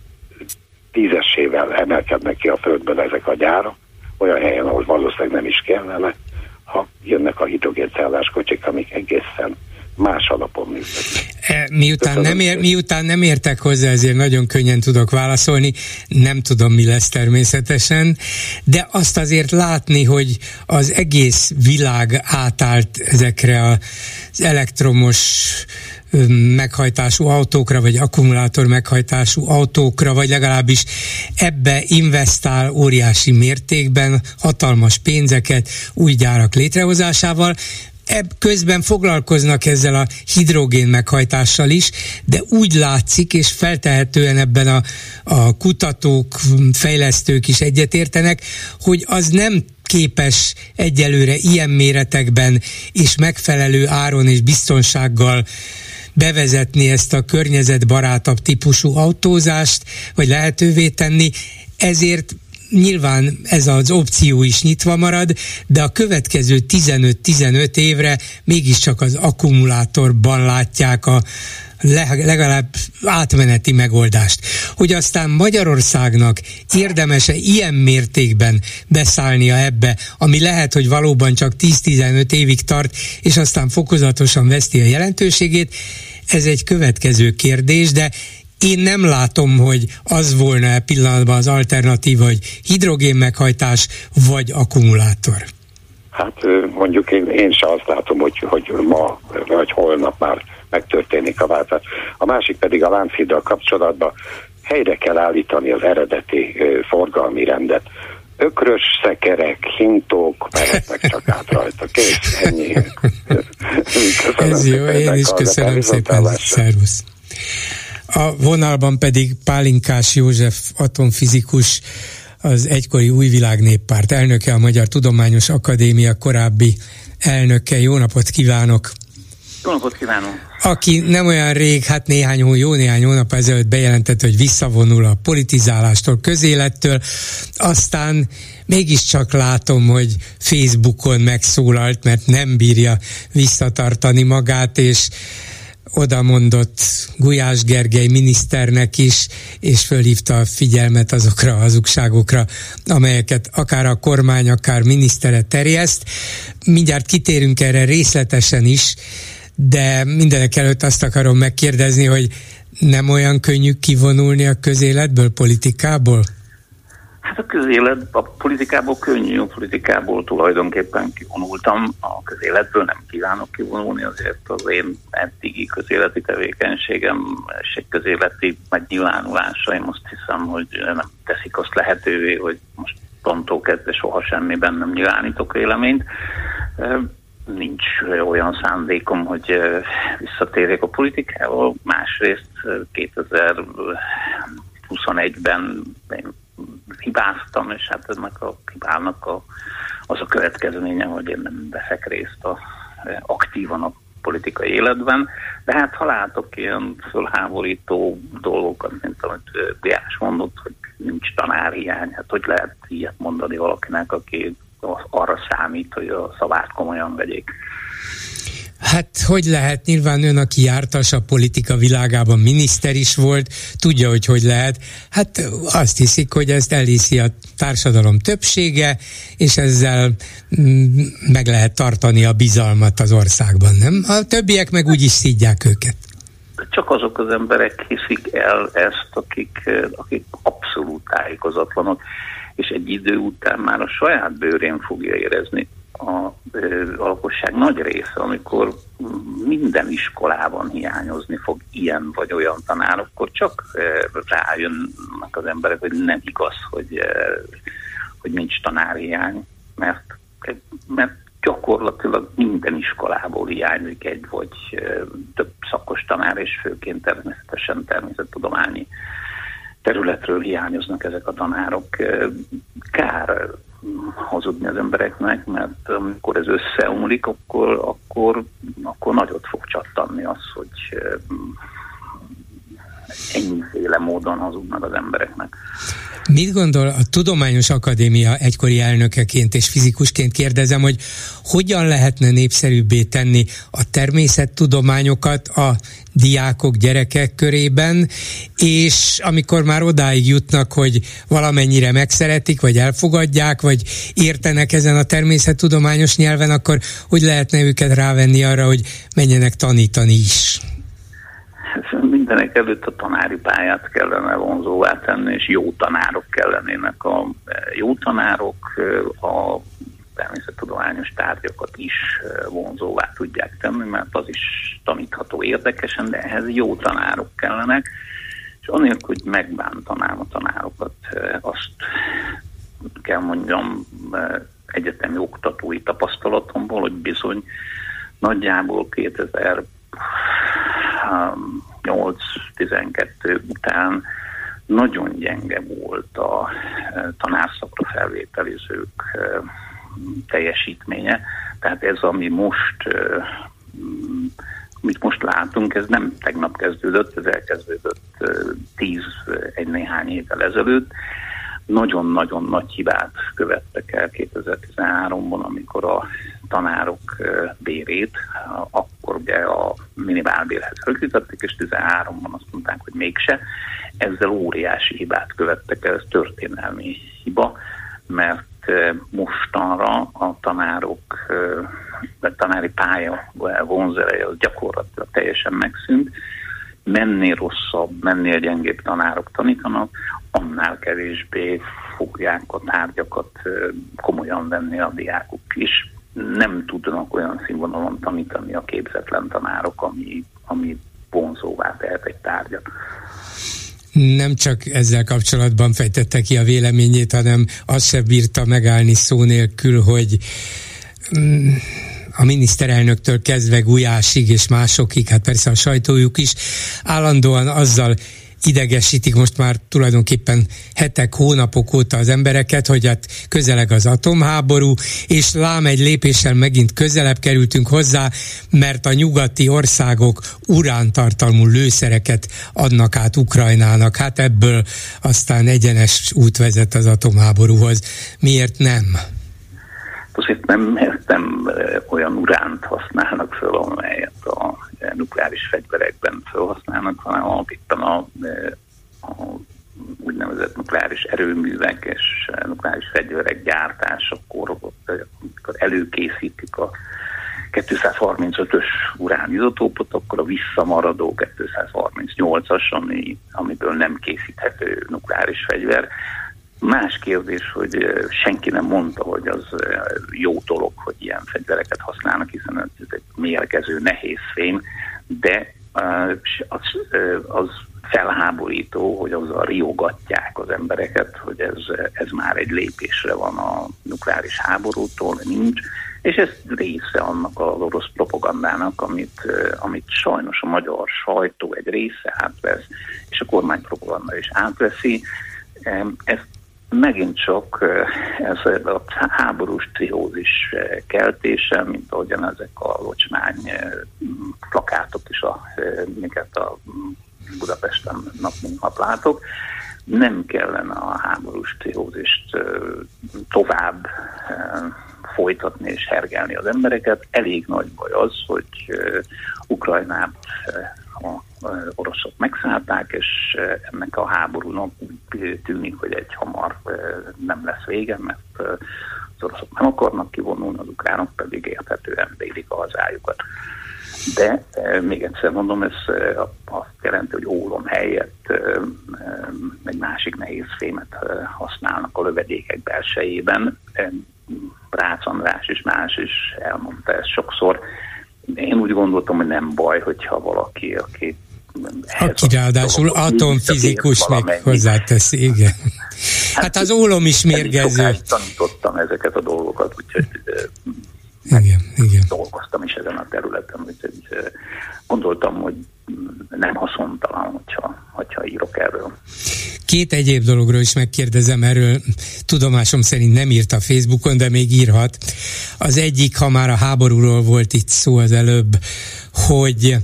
tízessével emelkednek ki a földből ezek a gyárak, olyan helyen, ahol valószínűleg nem is kellene, ha jönnek a hidrogéncellás kocsik, amik egészen más alapon működnek. E, miután nem, ér, miután nem értek hozzá, ezért nagyon könnyen tudok válaszolni, nem tudom, mi lesz természetesen, de azt azért látni, hogy az egész világ átállt ezekre az elektromos meghajtású autókra, vagy akkumulátor meghajtású autókra, vagy legalábbis ebbe investál óriási mértékben hatalmas pénzeket új gyárak létrehozásával, ebb közben foglalkoznak ezzel a hidrogén meghajtással is, de úgy látszik, és feltehetően ebben a, a kutatók, fejlesztők is egyetértenek, hogy az nem képes egyelőre ilyen méretekben és megfelelő áron és biztonsággal bevezetni ezt a környezetbarátabb típusú autózást, vagy lehetővé tenni, ezért nyilván ez az opció is nyitva marad, de a következő 15-15 évre mégiscsak az akkumulátorban látják a legalább átmeneti megoldást. Hogy aztán Magyarországnak érdemese ilyen mértékben beszállnia ebbe, ami lehet, hogy valóban csak 10-15 évig tart, és aztán fokozatosan veszti a jelentőségét, ez egy következő kérdés, de én nem látom, hogy az volna e pillanatban az alternatív, hogy hidrogén meghajtás vagy akkumulátor. Hát mondjuk én, én sem azt látom, hogy, hogy ma vagy holnap már megtörténik a váltás. A másik pedig a Lánchiddal kapcsolatban helyre kell állítani az eredeti forgalmi rendet. Ökrös szekerek, hintók mehetnek csak át rajta. Kész, ennyi. Ez jó, én is köszönöm szépen. Szervusz. A vonalban pedig Pálinkás József atomfizikus, az egykori Új Világ Néppárt elnöke, a Magyar Tudományos Akadémia korábbi elnöke. Jó napot kívánok! Jó napot kívánok! Aki nem olyan rég, hát néhány hó, jó néhány hónap ezelőtt bejelentett, hogy visszavonul a politizálástól, közélettől, aztán mégiscsak látom, hogy Facebookon megszólalt, mert nem bírja visszatartani magát, és oda mondott Gulyás Gergely miniszternek is, és fölhívta a figyelmet azokra a hazugságokra, amelyeket akár a kormány, akár minisztere terjeszt. Mindjárt kitérünk erre részletesen is, de mindenek előtt azt akarom megkérdezni, hogy nem olyan könnyű kivonulni a közéletből, politikából? Hát a közélet, a politikából könnyű, a politikából tulajdonképpen kivonultam, a közéletből nem kívánok kivonulni, azért az én eddigi közéleti tevékenységem és egy közéleti megnyilvánulásaim azt hiszem, hogy nem teszik azt lehetővé, hogy most pontól kezdve soha semmiben nem nyilvánítok véleményt. Nincs olyan szándékom, hogy visszatérjek a politikából, másrészt 2021-ben én hibáztam, és hát ennek a hibának a, az a következménye, hogy én nem veszek részt a, aktívan a politikai életben, de hát ha látok ilyen fölháborító dolgokat, mint amit Diás mondott, hogy nincs tanárhiány, hát hogy lehet ilyet mondani valakinek, aki arra számít, hogy a szavát komolyan vegyék. Hát hogy lehet, nyilván ön, aki jártas a politika világában, miniszter is volt, tudja, hogy hogy lehet. Hát azt hiszik, hogy ezt elhiszi a társadalom többsége, és ezzel mm, meg lehet tartani a bizalmat az országban, nem? A többiek meg úgy is szídják őket. Csak azok az emberek hiszik el ezt, akik, akik abszolút tájékozatlanok, és egy idő után már a saját bőrén fogja érezni, a, a lakosság nagy része, amikor minden iskolában hiányozni fog ilyen vagy olyan tanár, akkor csak rájönnek az emberek, hogy nem igaz, hogy, hogy nincs tanárhiány, mert, mert gyakorlatilag minden iskolából hiányzik egy vagy több szakos tanár, és főként természetesen természettudományi területről hiányoznak ezek a tanárok. Kár hazudni az embereknek, mert amikor ez összeomlik, akkor, akkor, akkor nagyot fog csattanni az, hogy ennyiféle módon hazudnak az embereknek. Mit gondol a Tudományos Akadémia egykori elnökeként és fizikusként kérdezem, hogy hogyan lehetne népszerűbbé tenni a természettudományokat a diákok, gyerekek körében, és amikor már odáig jutnak, hogy valamennyire megszeretik, vagy elfogadják, vagy értenek ezen a természettudományos nyelven, akkor hogy lehetne őket rávenni arra, hogy menjenek tanítani is? Mindenek előtt a tanári pályát kellene vonzóvá tenni, és jó tanárok kellenének. A jó tanárok a természettudományos tárgyakat is vonzóvá tudják tenni, mert az is tanítható érdekesen, de ehhez jó tanárok kellenek, és anélkül, hogy megbántanám a tanárokat, azt kell mondjam egyetemi oktatói tapasztalatomból, hogy bizony nagyjából 2000 8-12 után nagyon gyenge volt a eh, tanárszakra felvételizők eh, teljesítménye. Tehát ez, ami most eh, amit most látunk, ez nem tegnap kezdődött, ez elkezdődött tíz egy néhány évvel ezelőtt. Nagyon-nagyon nagy hibát követtek el 2013-ban, amikor a tanárok bérét, akkor ugye a minimálbérhez rögzítették, és 13-ban azt mondták, hogy mégse. Ezzel óriási hibát követtek el, ez történelmi hiba, mert mostanra a tanárok, a tanári pálya vonzereje az gyakorlatilag teljesen megszűnt, mennél rosszabb, mennél gyengébb tanárok tanítanak, annál kevésbé fogják a tárgyakat komolyan venni a diákok is nem tudnak olyan színvonalon tanítani a képzetlen tanárok, ami, ami vonzóvá tehet egy tárgyat. Nem csak ezzel kapcsolatban fejtette ki a véleményét, hanem azt se bírta megállni szó nélkül, hogy mm, a miniszterelnöktől kezdve Gulyásig és másokig, hát persze a sajtójuk is állandóan azzal idegesítik most már tulajdonképpen hetek, hónapok óta az embereket, hogy hát közeleg az atomháború, és lám egy lépéssel megint közelebb kerültünk hozzá, mert a nyugati országok urántartalmú lőszereket adnak át Ukrajnának. Hát ebből aztán egyenes út vezet az atomháborúhoz. Miért nem? Azért nem, mert nem olyan uránt használnak föl, amelyet a nukleáris fegyverekben felhasználnak, hanem alapvetően a, a úgynevezett nukleáris erőművek és nukleáris fegyverek gyártásakor, amikor előkészítik a 235-ös uránizotópot, akkor a visszamaradó 238-as, ami, amiből nem készíthető nukleáris fegyver, Más kérdés, hogy senki nem mondta, hogy az jó dolog, hogy ilyen fegyvereket használnak, hiszen ez egy mérgező nehéz fém, de az, az felháborító, hogy azzal riogatják az embereket, hogy ez, ez már egy lépésre van a nukleáris háborútól, nincs, és ez része annak az orosz propagandának, amit, amit sajnos a magyar sajtó egy része átvesz, és a kormánypropaganda is átveszi. Ezt megint csak ez a háborús triózis keltése, mint ahogyan ezek a locsmány plakátok is, a, miket a Budapesten nap mint nap látok, nem kellene a háborús triózist tovább folytatni és hergelni az embereket. Elég nagy baj az, hogy Ukrajnát a oroszok megszállták, és ennek a háborúnak úgy tűnik, hogy egy hamar nem lesz vége, mert az oroszok nem akarnak kivonulni, az ukránok pedig érthetően védik a hazájukat. De még egyszer mondom, ez azt jelenti, hogy ólom helyett egy másik nehéz fémet használnak a lövedékek belsejében. Rácz András is más is elmondta ezt sokszor. Én úgy gondoltam, hogy nem baj, hogyha valaki, aki aki ráadásul atomfizikus még hozzáteszi, igen. Hát, hát az ólom is mérgező. tanítottam ezeket a dolgokat, úgyhogy igen, igen. dolgoztam is ezen a területen, úgyhogy gondoltam, hogy nem haszontalan, hogyha, hogyha írok erről. Két egyéb dologról is megkérdezem, erről tudomásom szerint nem írt a Facebookon, de még írhat. Az egyik, ha már a háborúról volt itt szó az előbb, hogy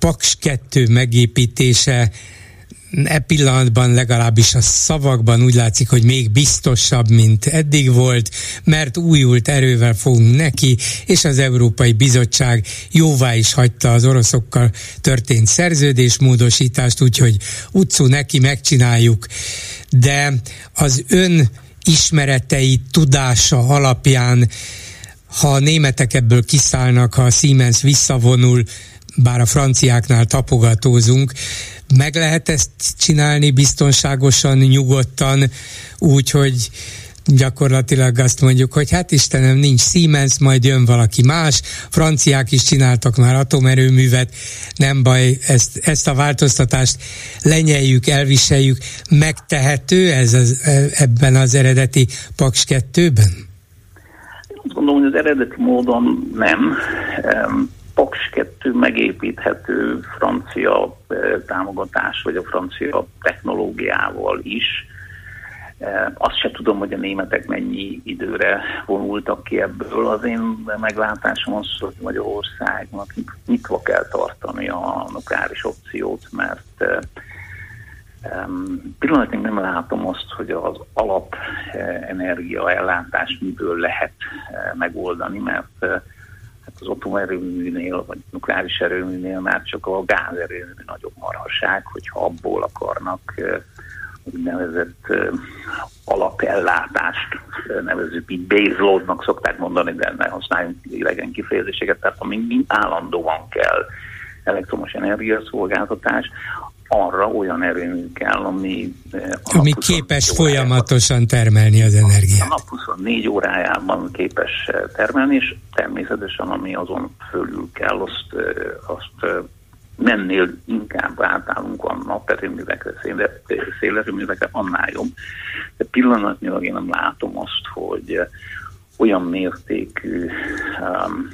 Paks 2 megépítése e pillanatban legalábbis a szavakban úgy látszik, hogy még biztosabb, mint eddig volt, mert újult erővel fogunk neki, és az Európai Bizottság jóvá is hagyta az oroszokkal történt szerződésmódosítást, úgyhogy utcú neki megcsináljuk. De az ön ismeretei, tudása alapján ha a németek ebből kiszállnak, ha a Siemens visszavonul, bár a franciáknál tapogatózunk, meg lehet ezt csinálni biztonságosan, nyugodtan, úgy, hogy gyakorlatilag azt mondjuk, hogy hát Istenem, nincs Siemens, majd jön valaki más, franciák is csináltak már atomerőművet, nem baj, ezt, ezt a változtatást lenyeljük, elviseljük, megtehető ez az, e, ebben az eredeti Paks 2-ben? Azt gondolom, hogy az eredeti módon nem. Paks 2 megépíthető francia eh, támogatás, vagy a francia technológiával is. Eh, azt se tudom, hogy a németek mennyi időre vonultak ki ebből. Az én meglátásom az, hogy Magyarországnak nyitva kell tartani a nukleáris opciót, mert Um, pillanatnyilag nem látom azt, hogy az alap energia ellátást miből lehet megoldani, mert hát az atomerőműnél, vagy nukleáris erőműnél már csak a gázerőmű nagyobb marhaság, hogyha abból akarnak úgynevezett alapellátást, nevezük így baseloadnak szokták mondani, de ne használjunk idegen kifejezéseket, tehát ami állandóan kell elektromos energiaszolgáltatás, arra olyan erőmű kell, ami... Ami képes folyamatosan termelni az energiát. A nap 24 órájában képes termelni, és természetesen ami azon fölül kell, azt, azt mennél inkább átállunk a naperőművekre, szélerőművekre, annál jobb. De pillanatnyilag én nem látom azt, hogy olyan mértékű um,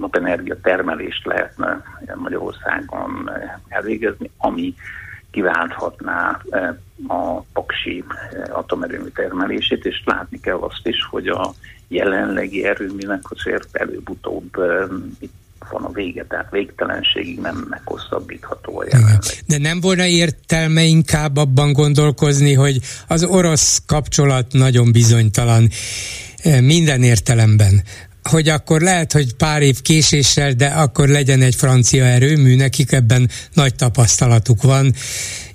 napenergia termelést lehetne Magyarországon elvégezni, ami kiválthatná a paksi atomerőmű termelését, és látni kell azt is, hogy a jelenlegi erőműnek azért előbb-utóbb itt van a vége, tehát végtelenségig nem meghosszabbítható a jelenleg. De nem volna értelme inkább abban gondolkozni, hogy az orosz kapcsolat nagyon bizonytalan minden értelemben hogy akkor lehet, hogy pár év késéssel, de akkor legyen egy francia erőmű, nekik ebben nagy tapasztalatuk van.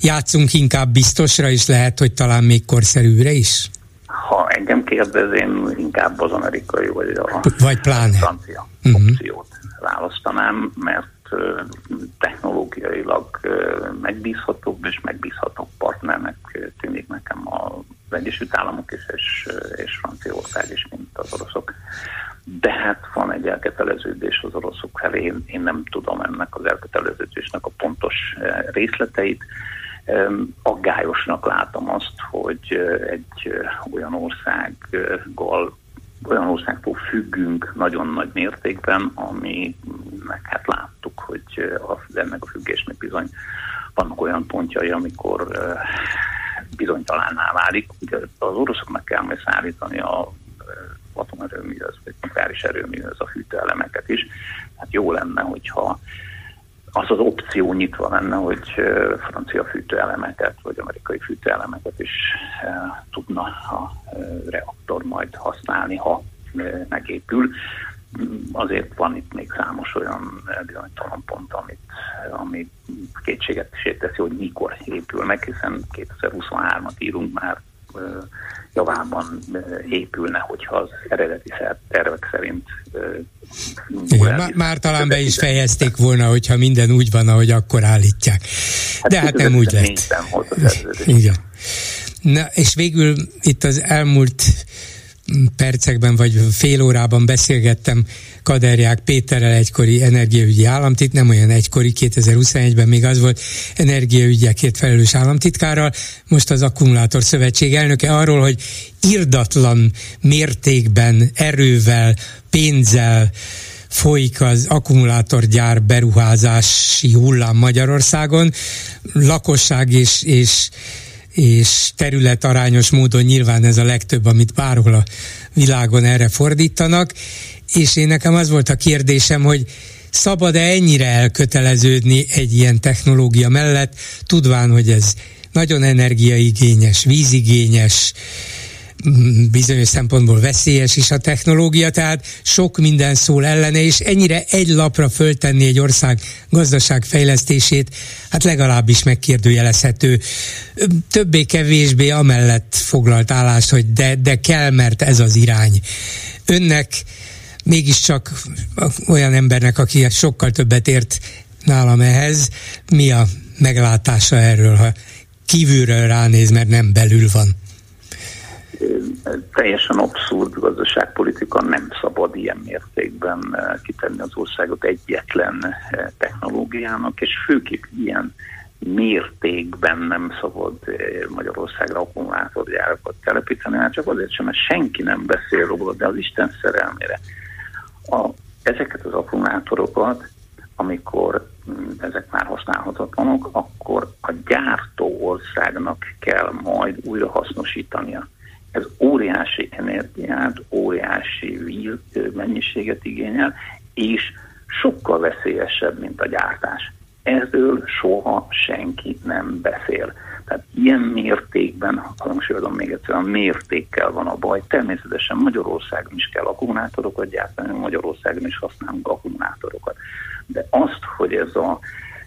Játszunk inkább biztosra is, lehet, hogy talán még korszerűre is? Ha engem kérdez, én inkább az amerikai vagy a vagy pláne. francia uh-huh. opciót választanám, mert technológiailag megbízhatóbb és megbízhatóbb partnernek tűnik nekem az Egyesült Államok is, és, és Franciaország is, mint az oroszok. De hát van egy elköteleződés az oroszok felé, én, én nem tudom ennek az elköteleződésnek a pontos részleteit. Aggályosnak látom azt, hogy egy olyan országgal olyan országtól függünk nagyon nagy mértékben, ami meg hát láttuk, hogy az, ennek a függésnek bizony vannak olyan pontjai, amikor bizonytalanná válik. Ugye az oroszoknak kell majd szállítani a atomerőműhöz, vagy nukleáris erőműhöz a fűtőelemeket is. Hát jó lenne, hogyha az az opció nyitva lenne, hogy francia fűtőelemeket, vagy amerikai fűtőelemeket is tudna a reaktor majd használni, ha megépül. Azért van itt még számos olyan bizonytalan pont, amit, ami kétséget is teszi, hogy mikor épül meg, hiszen 2023-at írunk már javában épülne, hogyha az eredeti tervek szerint igen, már, már talán be is fejezték volna, hogyha minden úgy van, ahogy akkor állítják. De hát, hát nem úgy lett. Igen. Na, és végül itt az elmúlt percekben vagy fél órában beszélgettem Kaderják Péterrel egykori energiaügyi államtit, nem olyan egykori, 2021-ben még az volt energiaügyekért felelős államtitkárral, most az Akkumulátor Szövetség elnöke arról, hogy irdatlan mértékben, erővel, pénzzel, folyik az akkumulátorgyár beruházási hullám Magyarországon. Lakosság és, és és terület arányos módon nyilván ez a legtöbb, amit bárhol a világon erre fordítanak, és én nekem az volt a kérdésem, hogy szabad-e ennyire elköteleződni egy ilyen technológia mellett, tudván, hogy ez nagyon energiaigényes, vízigényes, bizonyos szempontból veszélyes is a technológia, tehát sok minden szól ellene, és ennyire egy lapra föltenni egy ország gazdaságfejlesztését, hát legalábbis megkérdőjelezhető. Többé-kevésbé amellett foglalt állást, hogy de, de kell, mert ez az irány. Önnek mégiscsak olyan embernek, aki sokkal többet ért nálam ehhez, mi a meglátása erről, ha kívülről ránéz, mert nem belül van? Teljesen abszurd gazdaságpolitika, nem szabad ilyen mértékben eh, kitenni az országot egyetlen eh, technológiának, és főképp ilyen mértékben nem szabad eh, Magyarországra akkumulátorgyárakat telepíteni, hát csak azért sem, mert senki nem beszél róla, de az Isten szerelmére. A, ezeket az akkumulátorokat, amikor mm, ezek már használhatatlanok, akkor a gyártó országnak kell majd újra hasznosítania. Ez óriási energiát, óriási víz mennyiséget igényel, és sokkal veszélyesebb, mint a gyártás. Ezről soha senki nem beszél. Tehát ilyen mértékben, hangsúlyozom még egyszer, a mértékkel van a baj. Természetesen Magyarországon is kell akkumulátorokat gyártani, Magyarországon is használunk akkumulátorokat. De azt, hogy ez a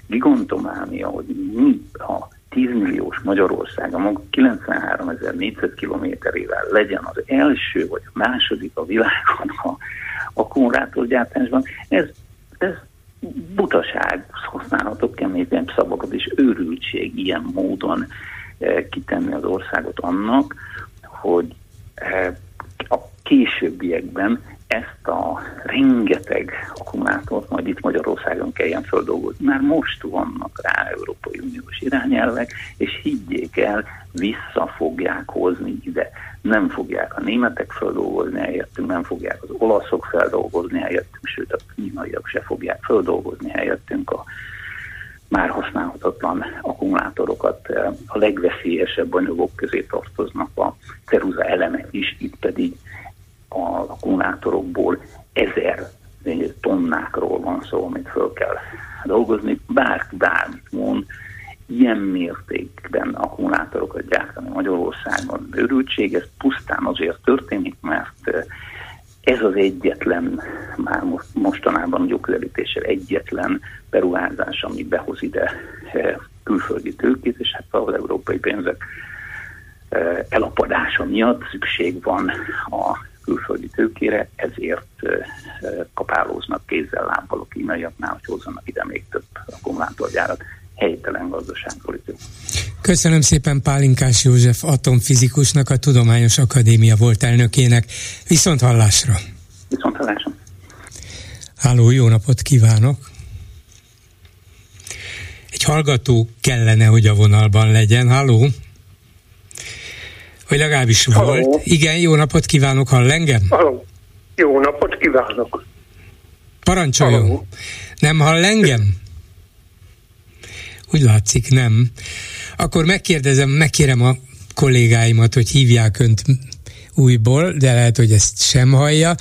gigantománia, hogy mi a 10 milliós Magyarország a maga 93 ezer négyzetkilométerével legyen az első vagy a második a világon a akkumulátorgyártásban, ez, ez butaság, használhatok kemény szavakat és őrültség ilyen módon eh, kitenni az országot annak, hogy eh, a későbbiekben ezt a rengeteg akkumulátort majd itt Magyarországon kelljen földolgozni. Már most vannak rá Európai Uniós irányelvek, és higgyék el, vissza fogják hozni ide. Nem fogják a németek földolgozni helyettünk, nem fogják az olaszok feldolgozni helyettünk, sőt a kínaiak se fogják földolgozni helyettünk a már használhatatlan akkumulátorokat. A legveszélyesebb anyagok közé tartoznak a ceruza elemek is, itt pedig a akkumulátorokból ezer tonnákról van szó, amit föl kell dolgozni. Bárki bármit mond, ilyen mértékben akkumulátorokat gyártani Magyarországon őrültség, ez pusztán azért történik, mert ez az egyetlen, már most, mostanában a gyóközelítéssel egyetlen beruházás, ami behoz ide külföldi tőkét, és hát az európai pénzek elapadása miatt szükség van a külföldi tőkére, ezért kapálóznak kézzel, lábbal a kínaiaknál, hogy hozzanak ide még több akkumulátorgyárat. Helytelen gazdaságpolitika. Köszönöm szépen Pálinkás József atomfizikusnak, a Tudományos Akadémia volt elnökének. Viszont hallásra! Viszont hallásra! Háló, jó napot kívánok! Egy hallgató kellene, hogy a vonalban legyen. Háló! Vagy legalábbis Halló. volt. Igen, jó napot kívánok, hall engem? Halló. Jó napot kívánok. Parancsoljon. Halló. Nem hall engem? Úgy látszik, nem. Akkor megkérdezem, megkérem a kollégáimat, hogy hívják önt újból, de lehet, hogy ezt sem hallja.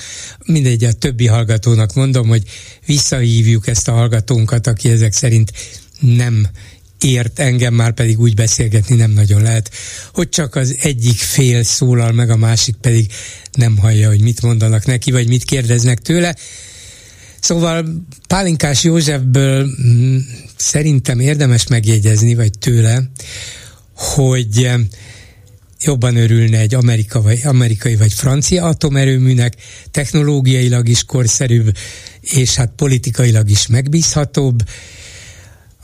Mindegy, a többi hallgatónak mondom, hogy visszahívjuk ezt a hallgatónkat, aki ezek szerint nem ért engem, már pedig úgy beszélgetni nem nagyon lehet, hogy csak az egyik fél szólal meg, a másik pedig nem hallja, hogy mit mondanak neki, vagy mit kérdeznek tőle. Szóval Pálinkás Józsefből mm, szerintem érdemes megjegyezni, vagy tőle, hogy eh, jobban örülne egy Amerika vagy, amerikai vagy francia atomerőműnek, technológiailag is korszerűbb, és hát politikailag is megbízhatóbb,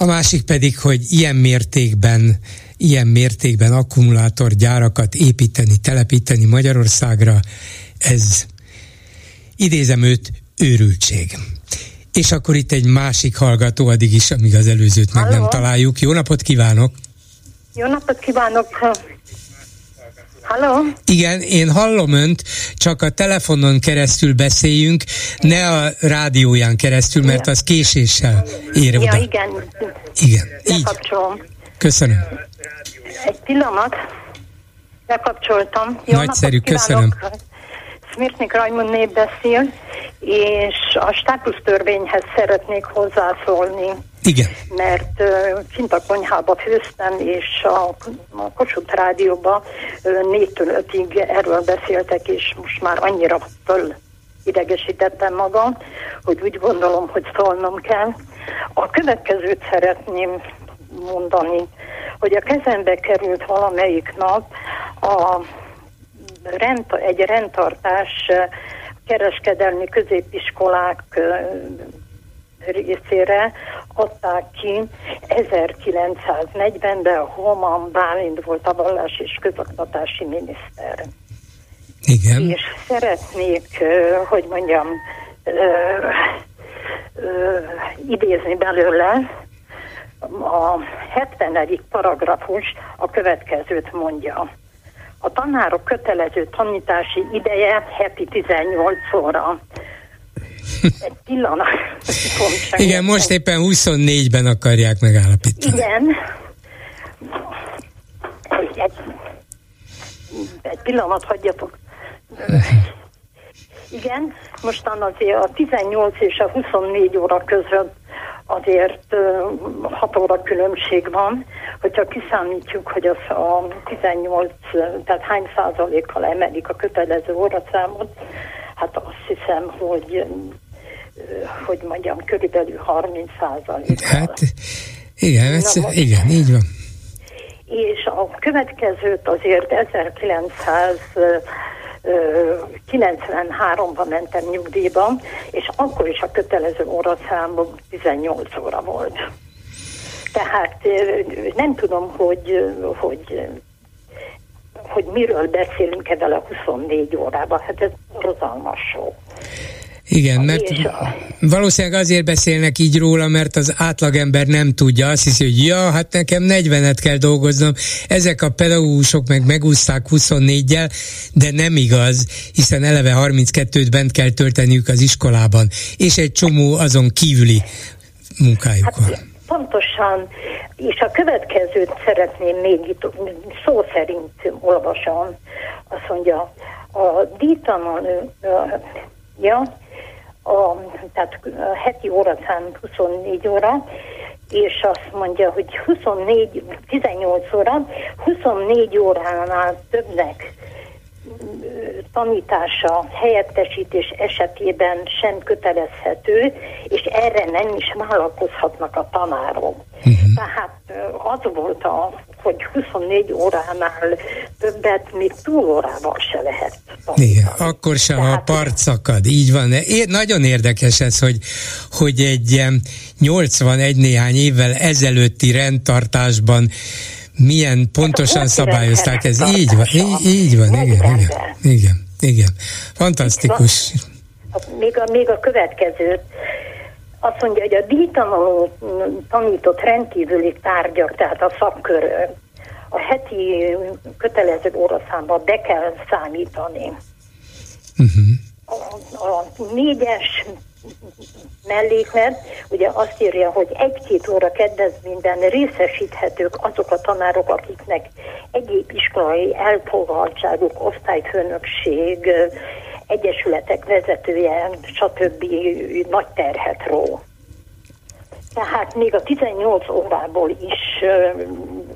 a másik pedig, hogy ilyen mértékben ilyen mértékben akkumulátorgyárakat építeni, telepíteni Magyarországra, ez idézem őt, őrültség. És akkor itt egy másik hallgató addig is, amíg az előzőt meg Halló. nem találjuk. Jó napot kívánok! Jó napot kívánok! Halló? Igen, én hallom önt, csak a telefonon keresztül beszéljünk, ne a rádióján keresztül, mert az késéssel ér oda. Ja, igen. Igen, így. Köszönöm. Egy pillanat. Bekapcsoltam. Jó Nagyszerű, köszönöm. Smirtnik Rajmund név beszél, és a státusztörvényhez szeretnék hozzászólni. Igen. Mert uh, kint a konyhába főztem, és a, a Kossuth rádióban uh, négytől ötig erről beszéltek, és most már annyira föl idegesítettem magam, hogy úgy gondolom, hogy szólnom kell. A következőt szeretném mondani, hogy a kezembe került valamelyik nap a rend, egy rendtartás kereskedelmi középiskolák részére adták ki 1940-ben a Holman Bálint volt a vallás és közoktatási miniszter. Igen. És szeretnék, hogy mondjam, idézni belőle, a 70. paragrafus a következőt mondja. A tanárok kötelező tanítási ideje heti 18 óra. Egy pillanat. Igen, most éppen 24-ben akarják megállapítani. Igen. Egy, egy pillanat hagyjatok. Igen, mostan azért a 18 és a 24 óra között azért 6 óra különbség van, hogyha kiszámítjuk, hogy az a 18, tehát hány százalékkal emelik a kötelező óraszámot, hát azt hiszem, hogy hogy mondjam, körülbelül 30 százalék. Hát igen, ez, most, igen, így van. És a következőt azért 1900 93-ban mentem nyugdíjba, és akkor is a kötelező óraszámom 18 óra volt. Tehát nem tudom, hogy, hogy, hogy miről beszélünk ebben a 24 órában. Hát ez rozalmas sok. Igen, mert valószínűleg azért beszélnek így róla, mert az átlagember nem tudja, azt hiszi, hogy ja, hát nekem 40-et kell dolgoznom, ezek a pedagógusok meg megúszták 24-jel, de nem igaz, hiszen eleve 32-t bent kell tölteniük az iskolában, és egy csomó azon kívüli munkájuk hát, pontosan, és a következőt szeretném még itt szó szerint olvasom. Azt mondja, a díjtanulja, a, tehát a heti óraszám 24 óra, és azt mondja, hogy 24, 18 óra, 24 óránál többnek tanítása helyettesítés esetében sem kötelezhető, és erre nem is vállalkozhatnak a tanárok. Uh-huh. Tehát az volt a hogy 24 óránál többet még túlórával se lehet. Tanítani. Igen, akkor sem, Tehát, a part szakad, így van. É, nagyon érdekes ez, hogy, hogy egy 81 néhány évvel ezelőtti rendtartásban milyen pontosan szabályozták ez. Így van, így, így van, igen, igen, igen, igen. Fantasztikus. Még a, még a következőt azt mondja, hogy a díjtanuló tanított rendkívüli tárgyak, tehát a szakkör a heti kötelező óraszámba be kell számítani. Uh-huh. A, a négyes melléklet ugye azt írja, hogy egy-két óra kedvezményben részesíthetők azok a tanárok, akiknek egyéb iskolai elfoglaltságuk, osztályfőnökség, egyesületek vezetője, stb. nagy terhet ró. Tehát még a 18 órából is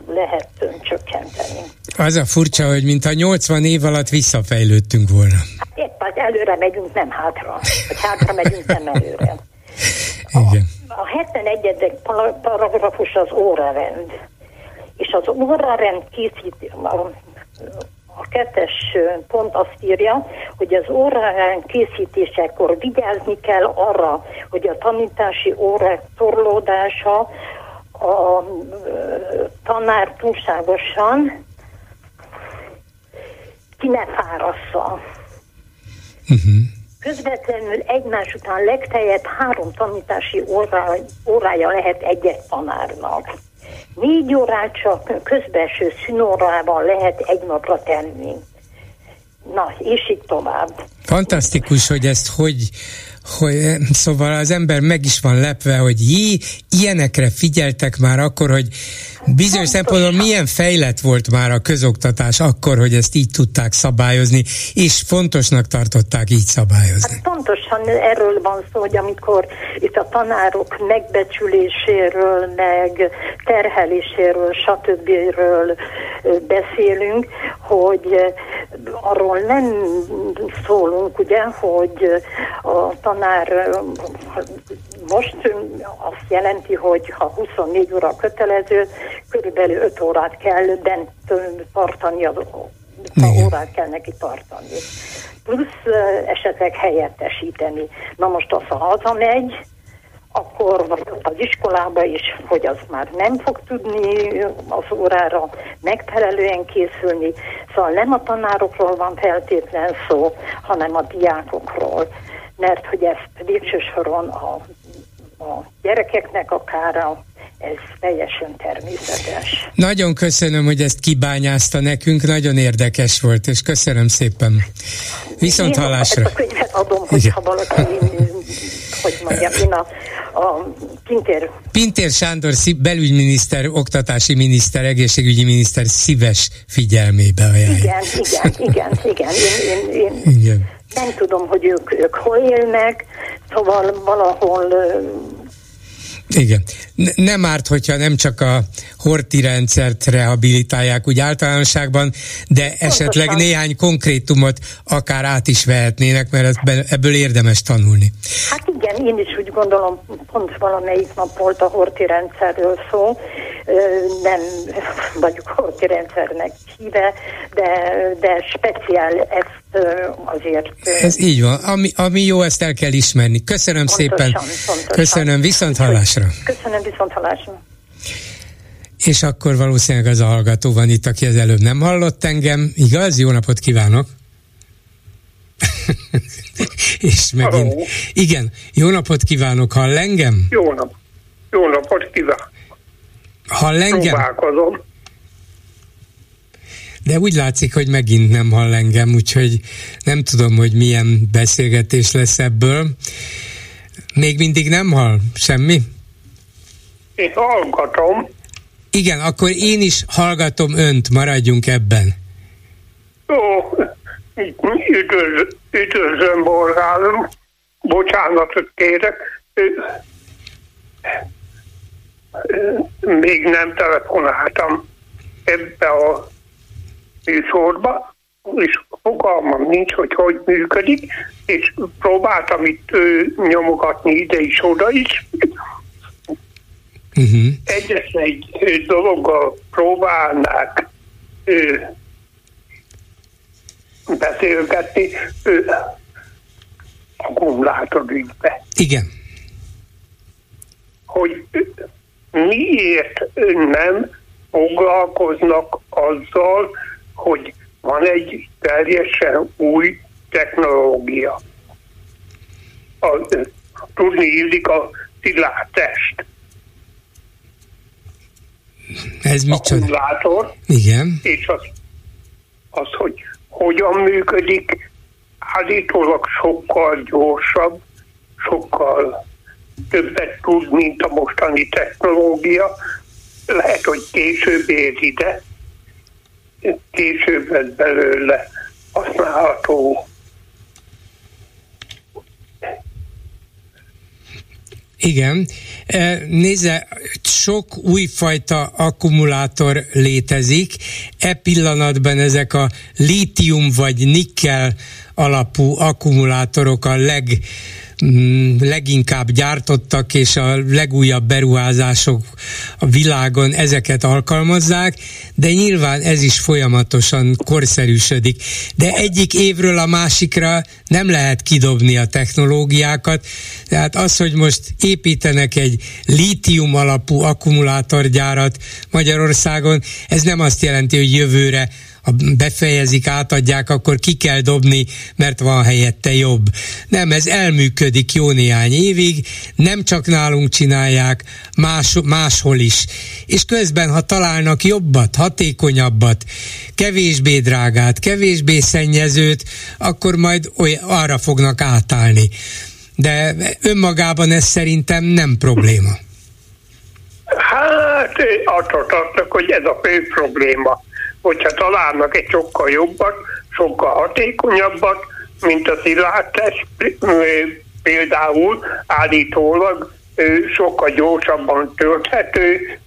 lehet csökkenteni. Az a furcsa, hogy mintha 80 év alatt visszafejlődtünk volna. Hát épp az előre megyünk, nem hátra. Vagy hátra megyünk, nem előre. Igen. A, a 71. paragrafus az órarend. És az órarend készít, a, a kettes pont azt írja, hogy az órán készítésekor vigyázni kell arra, hogy a tanítási órák torlódása a tanár túlságosan ki ne fárassza. Uh-huh. Közvetlenül egymás után legfeljebb három tanítási órá, órája lehet egy-egy tanárnak. Négy órát csak közbenső színórával lehet egy napra tenni. Na, és így tovább. Fantasztikus, hogy ezt hogy, hogy szóval az ember meg is van lepve, hogy jé, ilyenekre figyeltek már akkor, hogy bizonyos szempontból milyen fejlett volt már a közoktatás akkor, hogy ezt így tudták szabályozni, és fontosnak tartották így szabályozni. Hát pontosan erről van szó, hogy amikor itt a tanárok megbecsüléséről, meg terheléséről, stb. beszélünk, hogy arról nem szólunk, ugye, hogy a tanár most azt jelenti, hogy ha 24 óra kötelező, körülbelül 5 órát kell bent tartani, az órát kell neki tartani. Plusz esetleg helyettesíteni. Na most az, ha hazamegy, akkor vagy az iskolába is, hogy az már nem fog tudni az órára megfelelően készülni. Szóval nem a tanárokról van feltétlen szó, hanem a diákokról. Mert hogy ezt végső soron a, a gyerekeknek a kára, ez teljesen természetes. Nagyon köszönöm, hogy ezt kibányázta nekünk, nagyon érdekes volt, és köszönöm szépen. Viszont hallásra. Ezt a könyvet adom, hogyha valaki, hogy mondjam, én a a Pintér. Pintér Sándor belügyminiszter, oktatási miniszter, egészségügyi miniszter szíves figyelmébe ajánlja. Igen, igen, igen, igen. Én, én, én igen. Nem tudom, hogy ők, ők hol élnek, szóval valahol igen. Nem árt, hogyha nem csak a horti rendszert rehabilitálják úgy általánosságban, de Pontosan. esetleg néhány konkrétumot akár át is vehetnének, mert ebből érdemes tanulni. Hát igen, én is úgy gondolom, pont valamelyik nap volt a horti rendszerről szó, nem vagyok horti rendszernek híve, de, de speciál ezt azért... Ez így van, ami, ami jó, ezt el kell ismerni. Köszönöm pontosan, szépen, pontosan. köszönöm, viszont hallásra. Köszönöm, viszont hallásra. És akkor valószínűleg az a hallgató van itt, aki az előbb nem hallott engem. Igaz? Jó napot kívánok! és megint... Hello. Igen, jó napot kívánok, hall engem? Jó nap. Jó napot kívánok. Hall engem? Próbálkozom. De úgy látszik, hogy megint nem hall engem, úgyhogy nem tudom, hogy milyen beszélgetés lesz ebből. Még mindig nem hall? Semmi? Én hallgatom. Igen, akkor én is hallgatom önt, maradjunk ebben. Jó, üdvöz, üdvözlöm, Borgálom. Bocsánatot kérek. Még nem telefonáltam ebbe a műsorba, és fogalmam nincs, hogy hogy működik, és próbáltam itt nyomogatni ide is, oda is, Uh-huh. Egyetlen egy dologgal próbálnák ö, beszélgetni ö, ügybe. Igen. Hogy miért nem foglalkoznak azzal, hogy van egy teljesen új technológia. A, tudni illik a szilárd test ez micsoda? akkumulátor. Igen. És az, az, hogy hogyan működik, állítólag sokkal gyorsabb, sokkal többet tud, mint a mostani technológia. Lehet, hogy később ér ide, később lesz belőle használható Igen. E, nézze, sok újfajta akkumulátor létezik. E pillanatban ezek a lítium vagy nikkel alapú akkumulátorok a leg leginkább gyártottak, és a legújabb beruházások a világon ezeket alkalmazzák, de nyilván ez is folyamatosan korszerűsödik. De egyik évről a másikra nem lehet kidobni a technológiákat, tehát az, hogy most építenek egy lítium alapú akkumulátorgyárat Magyarországon, ez nem azt jelenti, hogy jövőre befejezik, átadják, akkor ki kell dobni, mert van helyette jobb. Nem, ez elműködik jó néhány évig, nem csak nálunk csinálják, más, máshol is. És közben, ha találnak jobbat, hatékonyabbat, kevésbé drágát, kevésbé szennyezőt, akkor majd oly, arra fognak átállni. De önmagában ez szerintem nem probléma. Hát attól tartok, hogy ez a fő probléma hogyha találnak egy sokkal jobbat, sokkal hatékonyabbat, mint a szilárdtest, például állítólag sokkal gyorsabban tölthető,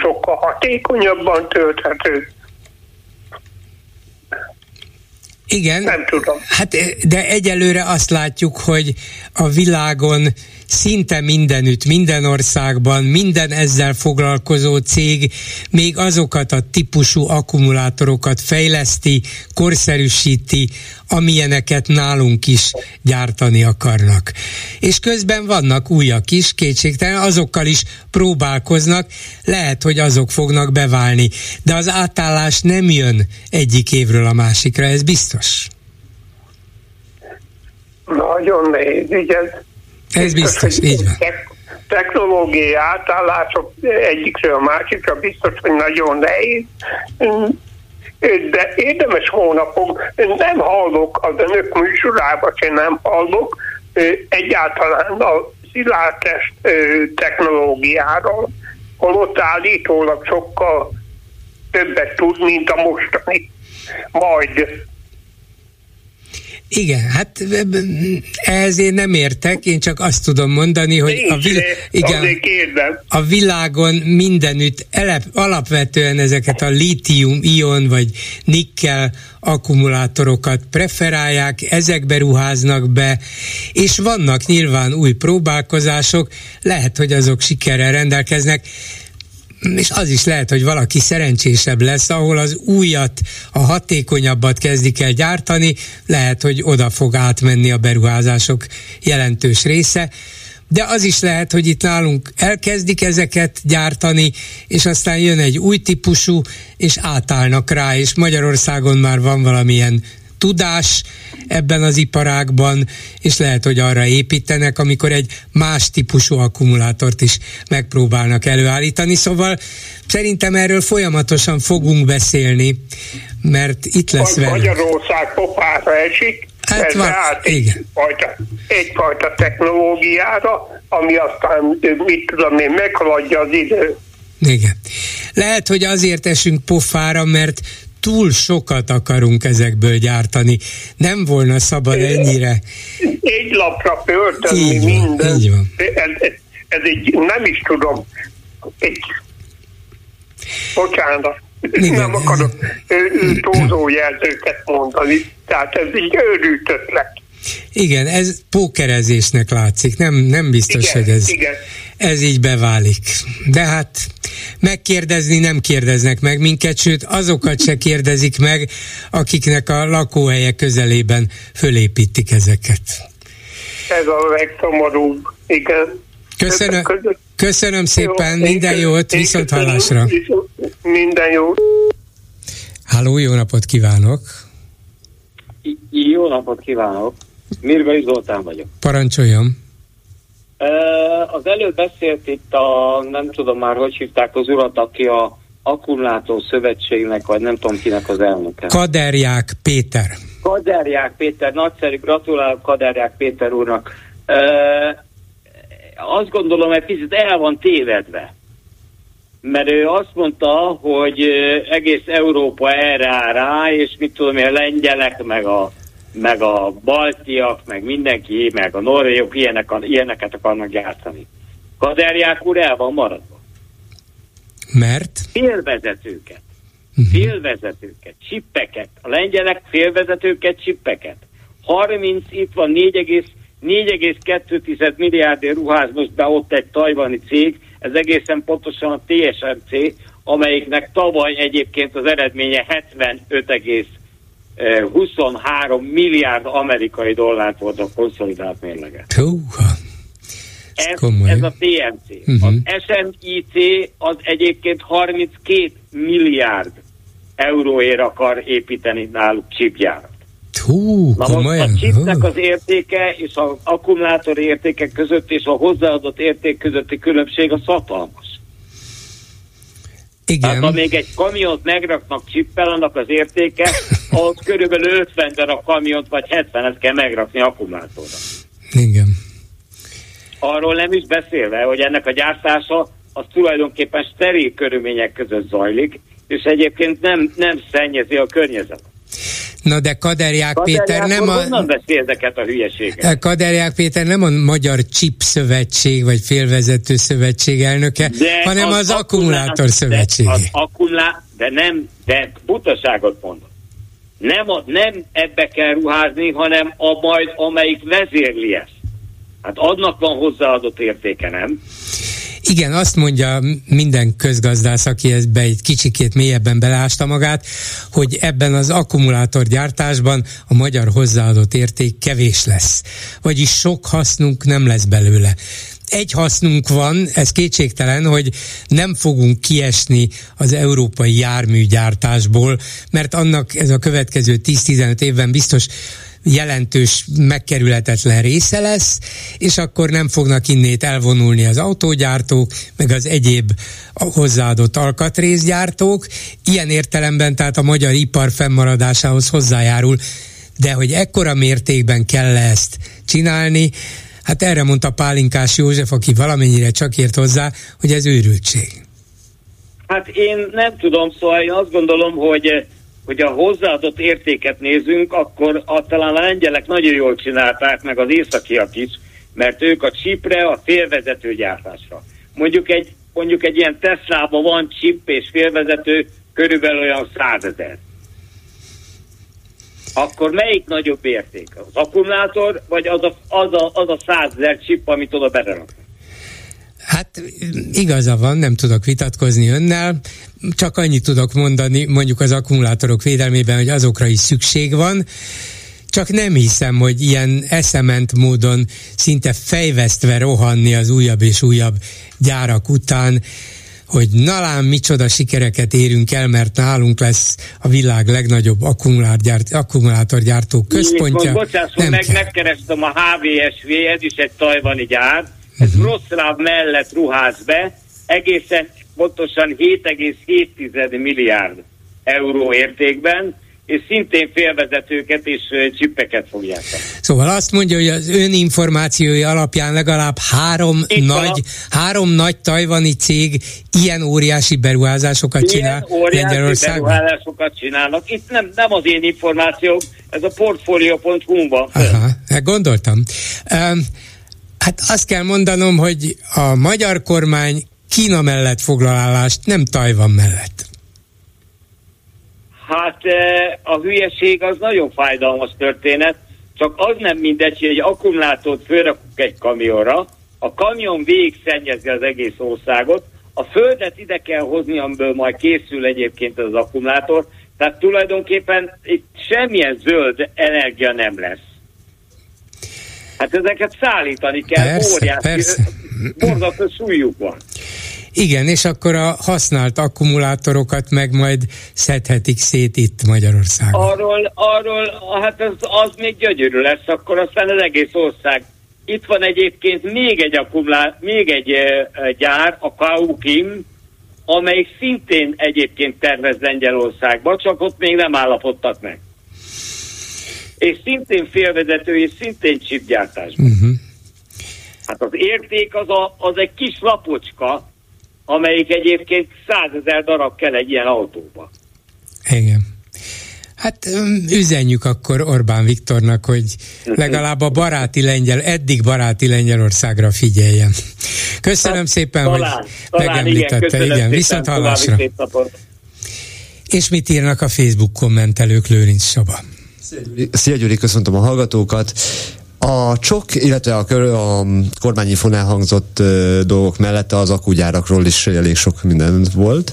sokkal hatékonyabban tölthető. Igen. Nem tudom. Hát, de egyelőre azt látjuk, hogy a világon szinte mindenütt, minden országban, minden ezzel foglalkozó cég még azokat a típusú akkumulátorokat fejleszti, korszerűsíti, amilyeneket nálunk is gyártani akarnak. És közben vannak újak is, kétségtelen, azokkal is próbálkoznak, lehet, hogy azok fognak beválni, de az átállás nem jön egyik évről a másikra, ez biztos. Nagyon nehéz, igen. Ez biztos, így van. Technológiai átállások egyikről a másikra biztos, hogy nagyon nehéz. De érdemes hónapok, nem hallok az önök műsorában, sem nem hallok egyáltalán a szilárdtest technológiáról, holott állítólag sokkal többet tud, mint a mostani. Majd igen, hát ehhez én nem értek, én csak azt tudom mondani, hogy a, vil- igen, a világon mindenütt elep, alapvetően ezeket a lítium-ion vagy nikkel akkumulátorokat preferálják, ezekbe ruháznak be, és vannak nyilván új próbálkozások, lehet, hogy azok sikerrel rendelkeznek, és az is lehet, hogy valaki szerencsésebb lesz, ahol az újat, a hatékonyabbat kezdik el gyártani, lehet, hogy oda fog átmenni a beruházások jelentős része, de az is lehet, hogy itt nálunk elkezdik ezeket gyártani, és aztán jön egy új típusú, és átállnak rá, és Magyarországon már van valamilyen tudás ebben az iparágban, és lehet, hogy arra építenek, amikor egy más típusú akkumulátort is megpróbálnak előállítani. Szóval szerintem erről folyamatosan fogunk beszélni, mert itt lesz velünk. Magyarország popára esik, Hát van, igen. Egyfajta, egyfajta technológiára, ami aztán, mit tudom én, meghaladja az idő. Igen. Lehet, hogy azért esünk pofára, mert túl sokat akarunk ezekből gyártani. Nem volna szabad ennyire. Egy lapra pörtönni minden. Így van. Ez, ez egy, nem is tudom, egy, bocsánat, Igen. nem akarok túlzó jelzőket mondani, tehát ez egy őrült ötlet. Igen, ez pókerezésnek látszik, nem, nem biztos, igen, hogy ez, igen. Ez így beválik. De hát megkérdezni nem kérdeznek meg minket, sőt azokat se kérdezik meg, akiknek a lakóhelye közelében fölépítik ezeket. Ez a legszomorúbb, igen. Köszönöm, köszönöm szépen, jó, minden jót, viszont hallásra. Minden jót. Háló, jó napot kívánok! Jó napot kívánok! Mirgai Zoltán vagyok. Parancsoljon! Az előbb beszélt itt a, nem tudom már, hogy hívták az urat, aki a akkumulátor szövetségnek, vagy nem tudom kinek az elnöke. Kaderják Péter. Kaderják Péter, nagyszerű, gratulálok Kaderják Péter úrnak. Azt gondolom, hogy picit el van tévedve. Mert ő azt mondta, hogy egész Európa erre áll rá, és mit tudom a lengyelek, meg a meg a baltiak, meg mindenki, meg a norvégok ilyenek, ilyeneket akarnak játszani. Kaderják úr el van maradva. Mert? Félvezetőket. Uh-huh. Félvezetőket, csippeket. A lengyelek félvezetőket, csippeket. 30, itt van 4,2 milliárd ruház most be ott egy tajvani cég, ez egészen pontosan a TSMC, amelyiknek tavaly egyébként az eredménye 75, 23 milliárd amerikai dollárt volt a konszolidált mérlege. Ez, ez a TMC. Uh-huh. Mhm. Az SMIC az egyébként 32 milliárd euróért akar építeni náluk chipgyárat. Hú, Na most a chipnek az értéke és az akkumulátor értéke között és a hozzáadott érték közötti különbség a hatalmas. Igen. Hát, ha még egy kamiont megraknak csippel, annak az értéke, az körülbelül 50 darab kamiont vagy 70-et kell megrakni akkumulátorra. Igen. Arról nem is beszélve, hogy ennek a gyártása az tulajdonképpen steril körülmények között zajlik, és egyébként nem, nem szennyezi a környezetet. Na de Kaderják Kaderják Péter nem a... Honnan ezeket a hülyeségeket? Kaderják Péter nem a Magyar Chip Szövetség, vagy Félvezető Szövetség elnöke, de hanem az, az Akkumulátor Szövetség. Az akkumulá... De nem, de butaságot mondom. Nem, a, nem ebbe kell ruházni, hanem a majd, amelyik vezérli ezt. Hát adnak van hozzáadott értéke, nem? Igen, azt mondja minden közgazdász, aki ebbe egy kicsikét mélyebben beleásta magát, hogy ebben az akkumulátorgyártásban a magyar hozzáadott érték kevés lesz. Vagyis sok hasznunk nem lesz belőle egy hasznunk van, ez kétségtelen, hogy nem fogunk kiesni az európai járműgyártásból, mert annak ez a következő 10-15 évben biztos jelentős, megkerülhetetlen része lesz, és akkor nem fognak innét elvonulni az autógyártók, meg az egyéb hozzáadott alkatrészgyártók. Ilyen értelemben tehát a magyar ipar fennmaradásához hozzájárul, de hogy ekkora mértékben kell ezt csinálni, hát erre mondta Pálinkás József, aki valamennyire csak ért hozzá, hogy ez őrültség. Hát én nem tudom, szóval én azt gondolom, hogy hogy a hozzáadott értéket nézünk, akkor a, talán a lengyelek nagyon jól csinálták, meg az északiak is, mert ők a csipre, a félvezető gyártásra. Mondjuk egy, mondjuk egy ilyen Tesla-ban van chip és félvezető körülbelül olyan százezer. Akkor melyik nagyobb érték? Az akkumulátor, vagy az a, az a, az a százezer chip, amit oda beleraknak? Hát igaza van, nem tudok vitatkozni önnel, csak annyit tudok mondani mondjuk az akkumulátorok védelmében, hogy azokra is szükség van, csak nem hiszem, hogy ilyen eszement módon szinte fejvesztve rohanni az újabb és újabb gyárak után, hogy nalán micsoda sikereket érünk el, mert nálunk lesz a világ legnagyobb akkumulátorgyártó központja. Most bocsásson, meg, megkerestem a HVSV, ez is egy tajvani gyár, ez. Wroclaw mellett ruház be, egészen pontosan 7,7 milliárd euró értékben, és szintén félvezetőket és csippeket fogják Szóval azt mondja, hogy az ön információi alapján legalább három Itt nagy, a... három nagy tajvani cég ilyen óriási beruházásokat ilyen csinál óriási Lengyelországban? beruházásokat csinálnak. Itt nem, nem az én információk, ez a portfolio.hu van. Aha, hát gondoltam. Um, hát azt kell mondanom, hogy a magyar kormány Kína mellett foglalálást, nem Tajvan mellett. Hát eh, a hülyeség az nagyon fájdalmas történet, csak az nem mindegy, hogy egy akkumulátort fölrakunk egy kamionra, a kamion végig szennyezi az egész országot, a földet ide kell hozni, amiből majd készül egyébként az akkumulátor, tehát tulajdonképpen itt semmilyen zöld energia nem lesz. Hát ezeket szállítani kell, persze, óriási, persze. borzasztó súlyuk van. Igen, és akkor a használt akkumulátorokat meg majd szedhetik szét itt Magyarországon. Arról, arról hát az, az még gyönyörű lesz, akkor aztán az egész ország. Itt van egyébként még egy akkumulá, még egy e, gyár, a Kaukim, amelyik szintén egyébként tervez Lengyelországba, csak ott még nem állapodtak meg. És szintén félvezető, és szintén csipgyártás. Uh-huh. Hát az érték az, a, az egy kis lapocska, amelyik egyébként százezer darab kell egy ilyen autóba. Igen. Hát üzenjük akkor Orbán Viktornak, hogy legalább a baráti lengyel, eddig baráti Lengyelországra figyeljen. Köszönöm hát, szépen, talán, hogy talán, megemlítette. Igen, igen viszont hallásra. És mit írnak a Facebook kommentelők, Lőrinc Saba? Szia Gyuri, köszöntöm a hallgatókat. A csok, illetve a, a kormányinfon elhangzott uh, dolgok mellett az akugyárakról is elég sok minden volt.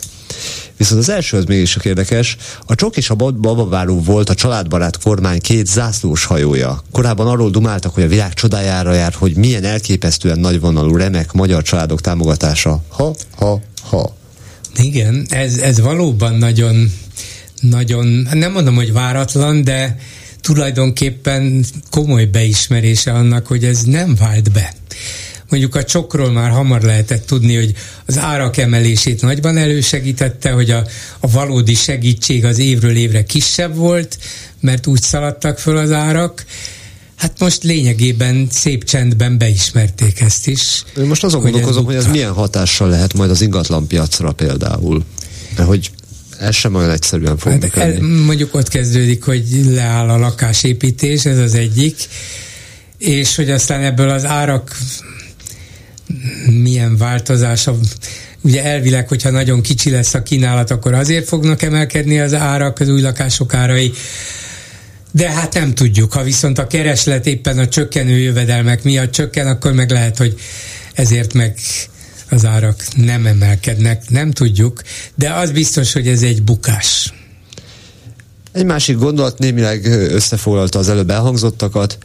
Viszont az első az mégis csak érdekes. A csok és a babaváró volt a családbarát kormány két zászlós hajója. Korábban arról dumáltak, hogy a világ csodájára jár, hogy milyen elképesztően nagyvonalú, remek magyar családok támogatása. Ha, ha, ha. Igen, ez, ez valóban nagyon, nagyon, nem mondom, hogy váratlan, de tulajdonképpen komoly beismerése annak, hogy ez nem vált be. Mondjuk a csokról már hamar lehetett tudni, hogy az árak emelését nagyban elősegítette, hogy a, a valódi segítség az évről évre kisebb volt, mert úgy szaladtak föl az árak, Hát most lényegében szép csendben beismerték ezt is. Én most azon gondolkozom, hogy ez milyen hatással lehet majd az ingatlanpiacra például. Mert hogy ez sem olyan egyszerűen fog hát el, Mondjuk ott kezdődik, hogy leáll a lakásépítés, ez az egyik, és hogy aztán ebből az árak milyen változása ugye elvileg, hogyha nagyon kicsi lesz a kínálat, akkor azért fognak emelkedni az árak, az új lakások árai, de hát nem tudjuk. Ha viszont a kereslet éppen a csökkenő jövedelmek miatt csökken, akkor meg lehet, hogy ezért meg az árak nem emelkednek, nem tudjuk, de az biztos, hogy ez egy bukás. Egy másik gondolat némileg összefoglalta az előbb elhangzottakat.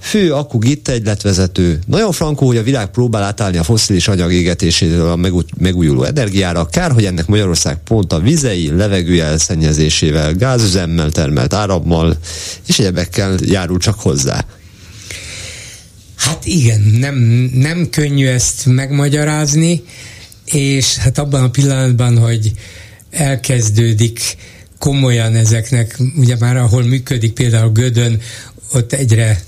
Fő akku gitt egyletvezető. Nagyon frankó, hogy a világ próbál átállni a foszilis anyag égetéséről a megújuló energiára. Kár, hogy ennek Magyarország pont a vizei, levegő elszennyezésével, gázüzemmel termelt árammal és egyebekkel járul csak hozzá. Hát igen, nem, nem könnyű ezt megmagyarázni, és hát abban a pillanatban, hogy elkezdődik komolyan ezeknek, ugye már ahol működik például Gödön, ott egyre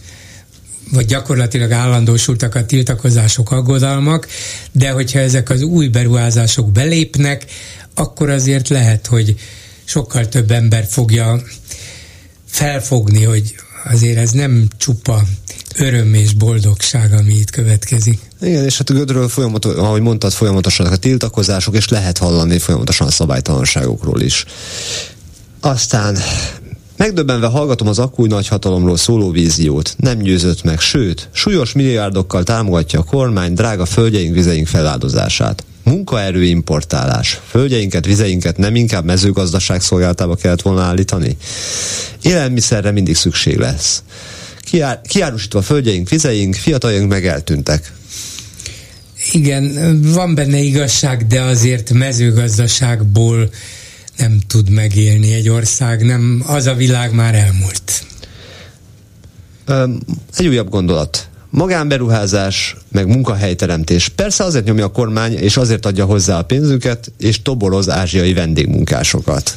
vagy gyakorlatilag állandósultak a tiltakozások, aggodalmak, de hogyha ezek az új beruházások belépnek, akkor azért lehet, hogy sokkal több ember fogja felfogni, hogy azért ez nem csupa öröm és boldogság, ami itt következik. Igen, és hát Gödről folyamatos, ahogy mondtad, folyamatosan a tiltakozások, és lehet hallani folyamatosan a szabálytalanságokról is. Aztán Megdöbbenve hallgatom az akkúj nagyhatalomról szóló víziót. Nem győzött meg, sőt, súlyos milliárdokkal támogatja a kormány drága földjeink, vizeink feláldozását. Munkaerő importálás. Földjeinket, vizeinket nem inkább mezőgazdaság szolgáltába kellett volna állítani? Élelmiszerre mindig szükség lesz. Kiár, kiárusítva földjeink, vizeink, fiataljaink meg eltűntek. Igen, van benne igazság, de azért mezőgazdaságból nem tud megélni egy ország, nem, az a világ már elmúlt. Egy újabb gondolat. Magánberuházás, meg munkahelyteremtés. Persze azért nyomja a kormány, és azért adja hozzá a pénzüket, és toboroz ázsiai vendégmunkásokat.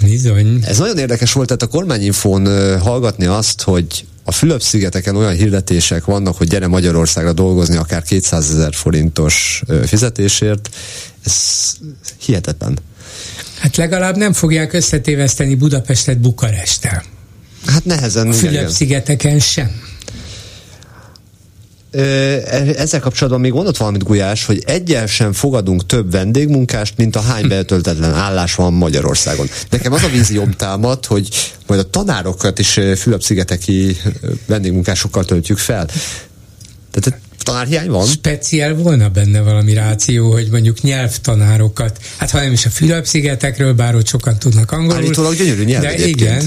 Bizony. Ez nagyon érdekes volt, tehát a kormányinfón hallgatni azt, hogy a Fülöp-szigeteken olyan hirdetések vannak, hogy gyere Magyarországra dolgozni akár 200 ezer forintos fizetésért. Ez hihetetlen. Hát legalább nem fogják összetéveszteni Budapestet Bukaresttel. Hát nehezen. A Fülöp-szigeteken sem. Ezzel kapcsolatban még mondott valamit Gulyás, hogy egyel sem fogadunk több vendégmunkást, mint a hány betöltetlen állás van Magyarországon. Nekem az a vízióm támad, hogy majd a tanárokat is Fülöp-szigeteki vendégmunkásokkal töltjük fel. Tehát tanárhiány van? Speciál volna benne valami ráció, hogy mondjuk nyelvtanárokat, hát ha nem is a Fülöp-szigetekről, bár ott sokan tudnak angolul. Állítólag gyönyörű nyelv De egyébként.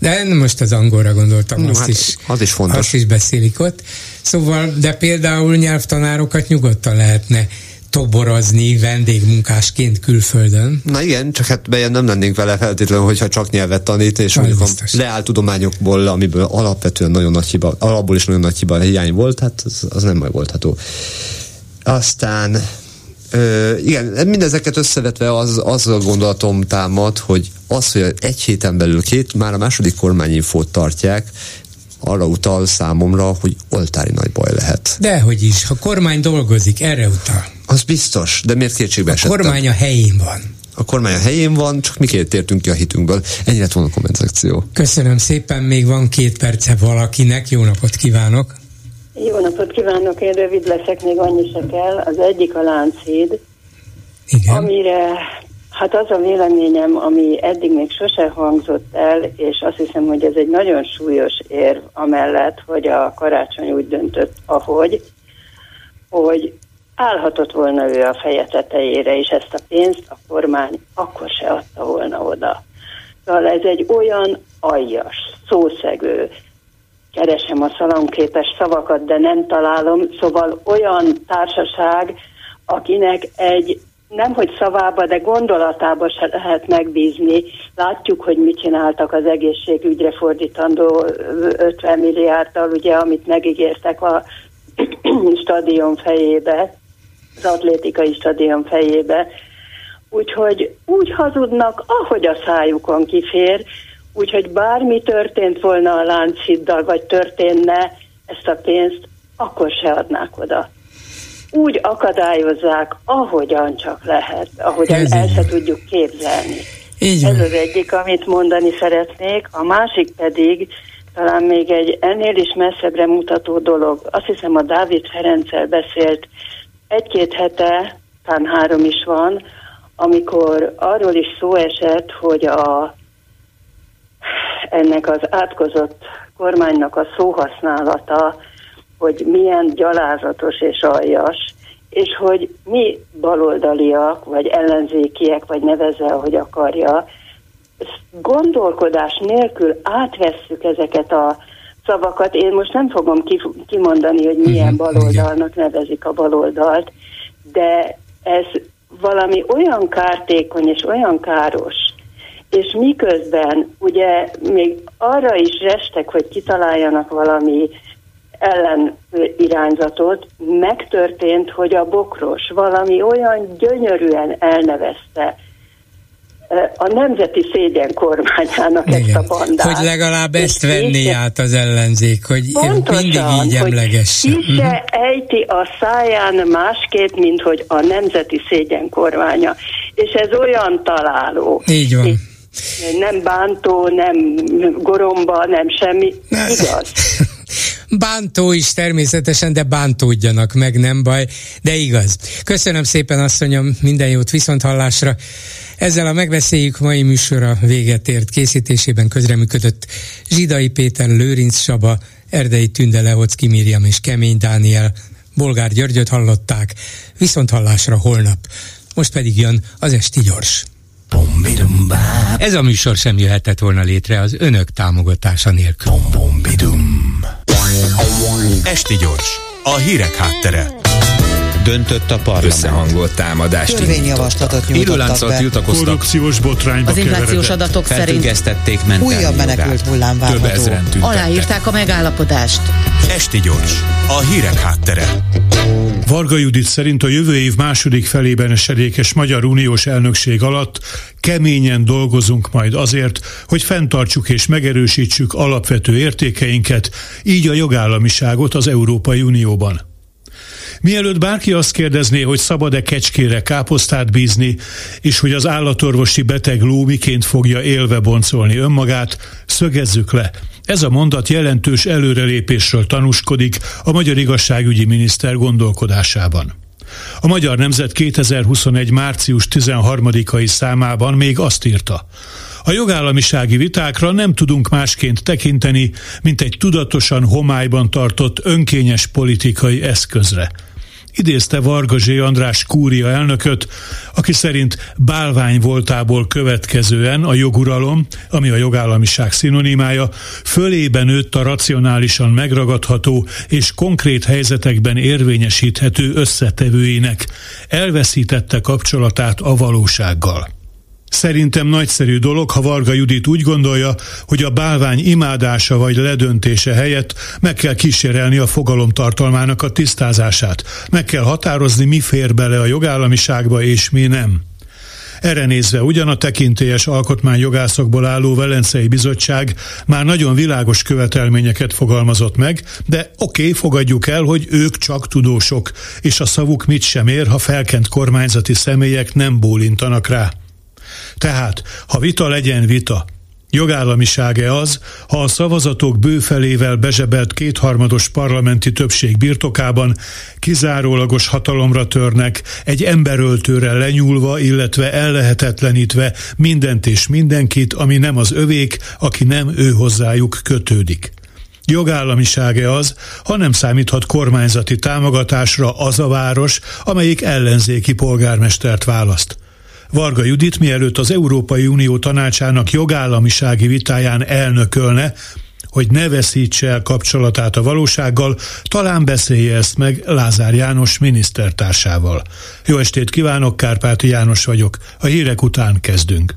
igen, de most az angolra gondoltam, No, azt, hát is, az is fontos. azt is beszélik ott. Szóval, de például nyelvtanárokat nyugodtan lehetne toborozni vendégmunkásként külföldön. Na igen, csak hát bejön nem lennénk vele feltétlenül, hogyha csak nyelvet tanít, és mondjuk a biztos. leáltudományokból, amiből alapvetően nagyon nagy hiba, alapból is nagyon nagy hiba hiány volt, hát az, az nem megoldható. Aztán Ö, igen, mindezeket összevetve az, az a gondolatom támad, hogy az, hogy egy héten belül két, már a második kormányinfót tartják, arra utal számomra, hogy oltári nagy baj lehet. Dehogy is, ha kormány dolgozik, erre utal. Az biztos, de miért kétségbe A esettem? kormány a helyén van. A kormány a helyén van, csak miként tértünk ki a hitünkből. Ennyi lett volna a kommentáció. Köszönöm szépen, még van két perce valakinek, jó napot kívánok! Jó napot kívánok, én rövid leszek, még annyi se kell. Az egyik a Lánchíd, Igen. amire hát az a véleményem, ami eddig még sose hangzott el, és azt hiszem, hogy ez egy nagyon súlyos érv amellett, hogy a karácsony úgy döntött, ahogy, hogy állhatott volna ő a feje tetejére, és ezt a pénzt a kormány akkor se adta volna oda. Szóval ez egy olyan aljas, szószegő, keresem a szalomképes szavakat, de nem találom, szóval olyan társaság, akinek egy nem hogy szavába, de gondolatába se lehet megbízni. Látjuk, hogy mit csináltak az egészségügyre fordítandó 50 milliárddal, ugye, amit megígértek a stadion fejébe, az atlétikai stadion fejébe. Úgyhogy úgy hazudnak, ahogy a szájukon kifér, úgyhogy bármi történt volna a Lánchiddal, vagy történne ezt a pénzt, akkor se adnák oda. Úgy akadályozzák, ahogyan csak lehet, ahogyan Ez el se tudjuk képzelni. Így Ez az egyik, amit mondani szeretnék. A másik pedig talán még egy ennél is messzebbre mutató dolog. Azt hiszem a Dávid Ferenccel beszélt egy-két hete, talán három is van, amikor arról is szó esett, hogy a, ennek az átkozott kormánynak a szóhasználata, hogy milyen gyalázatos és aljas, és hogy mi baloldaliak, vagy ellenzékiek, vagy nevezze, ahogy akarja, gondolkodás nélkül átvesszük ezeket a szavakat. Én most nem fogom kimondani, hogy milyen baloldalnak nevezik a baloldalt, de ez valami olyan kártékony és olyan káros, és miközben ugye még arra is restek, hogy kitaláljanak valami ellen irányzatot, megtörtént, hogy a bokros valami olyan gyönyörűen elnevezte a nemzeti szégyen kormányának ezt a bandát. Hogy legalább ezt És venné így- át az ellenzék, hogy Pontosan, mindig így hogy emlegesse. ki se ejti a száján másképp, mint hogy a nemzeti szégyen kormánya. És ez olyan találó. Így van. Nem bántó, nem goromba, nem semmi. Igaz. Bántó is természetesen, de bántódjanak meg, nem baj, de igaz. Köszönöm szépen, asszonyom, minden jót viszont hallásra. Ezzel a megbeszéljük mai műsora véget ért készítésében közreműködött Zsidai Péter, Lőrinc Saba, Erdei Tünde, Lehocki Miriam és Kemény Dániel. Bolgár Györgyöt hallották, viszont hallásra holnap. Most pedig jön az Esti Gyors. Ez a műsor sem jöhetett volna létre az önök támogatása nélkül. Esti gyors, a hírek háttere. Döntött a parlament. Összehangolt támadást Törvényjavaslatot nyújtottak be. tiltakoztak. Korrupciós botrányba Az inflációs adatok szerint újabb menekült jogát. hullám Több várható. ezren tüntettek. Aláírták a megállapodást. Esti gyors, a hírek háttere. Varga Judit szerint a jövő év második felében esedékes Magyar Uniós elnökség alatt keményen dolgozunk majd azért, hogy fenntartsuk és megerősítsük alapvető értékeinket, így a jogállamiságot az Európai Unióban. Mielőtt bárki azt kérdezné, hogy szabad-e kecskére káposztát bízni, és hogy az állatorvosi beteg ló miként fogja élve boncolni önmagát, szögezzük le. Ez a mondat jelentős előrelépésről tanúskodik a magyar igazságügyi miniszter gondolkodásában. A Magyar Nemzet 2021. március 13-ai számában még azt írta. A jogállamisági vitákra nem tudunk másként tekinteni, mint egy tudatosan homályban tartott önkényes politikai eszközre idézte Varga Zsé András kúria elnököt, aki szerint bálvány voltából következően a joguralom, ami a jogállamiság szinonimája, fölében nőtt a racionálisan megragadható és konkrét helyzetekben érvényesíthető összetevőinek, elveszítette kapcsolatát a valósággal. Szerintem nagyszerű dolog, ha Varga Judit úgy gondolja, hogy a bálvány imádása vagy ledöntése helyett meg kell kísérelni a fogalom tartalmának a tisztázását. Meg kell határozni, mi fér bele a jogállamiságba és mi nem. Erre nézve ugyan a tekintélyes alkotmányjogászokból álló Velencei Bizottság már nagyon világos követelményeket fogalmazott meg, de oké, okay, fogadjuk el, hogy ők csak tudósok, és a szavuk mit sem ér, ha felkent kormányzati személyek nem bólintanak rá. Tehát, ha vita legyen vita, Jogállamisága az, ha a szavazatok bőfelével bezsebelt kétharmados parlamenti többség birtokában kizárólagos hatalomra törnek, egy emberöltőre lenyúlva, illetve ellehetetlenítve mindent és mindenkit, ami nem az övék, aki nem ő hozzájuk kötődik. Jogállamisága az, ha nem számíthat kormányzati támogatásra az a város, amelyik ellenzéki polgármestert választ. Varga Judit mielőtt az Európai Unió tanácsának jogállamisági vitáján elnökölne, hogy ne veszítse el kapcsolatát a valósággal, talán beszélje ezt meg Lázár János minisztertársával. Jó estét kívánok, Kárpáti János vagyok. A hírek után kezdünk.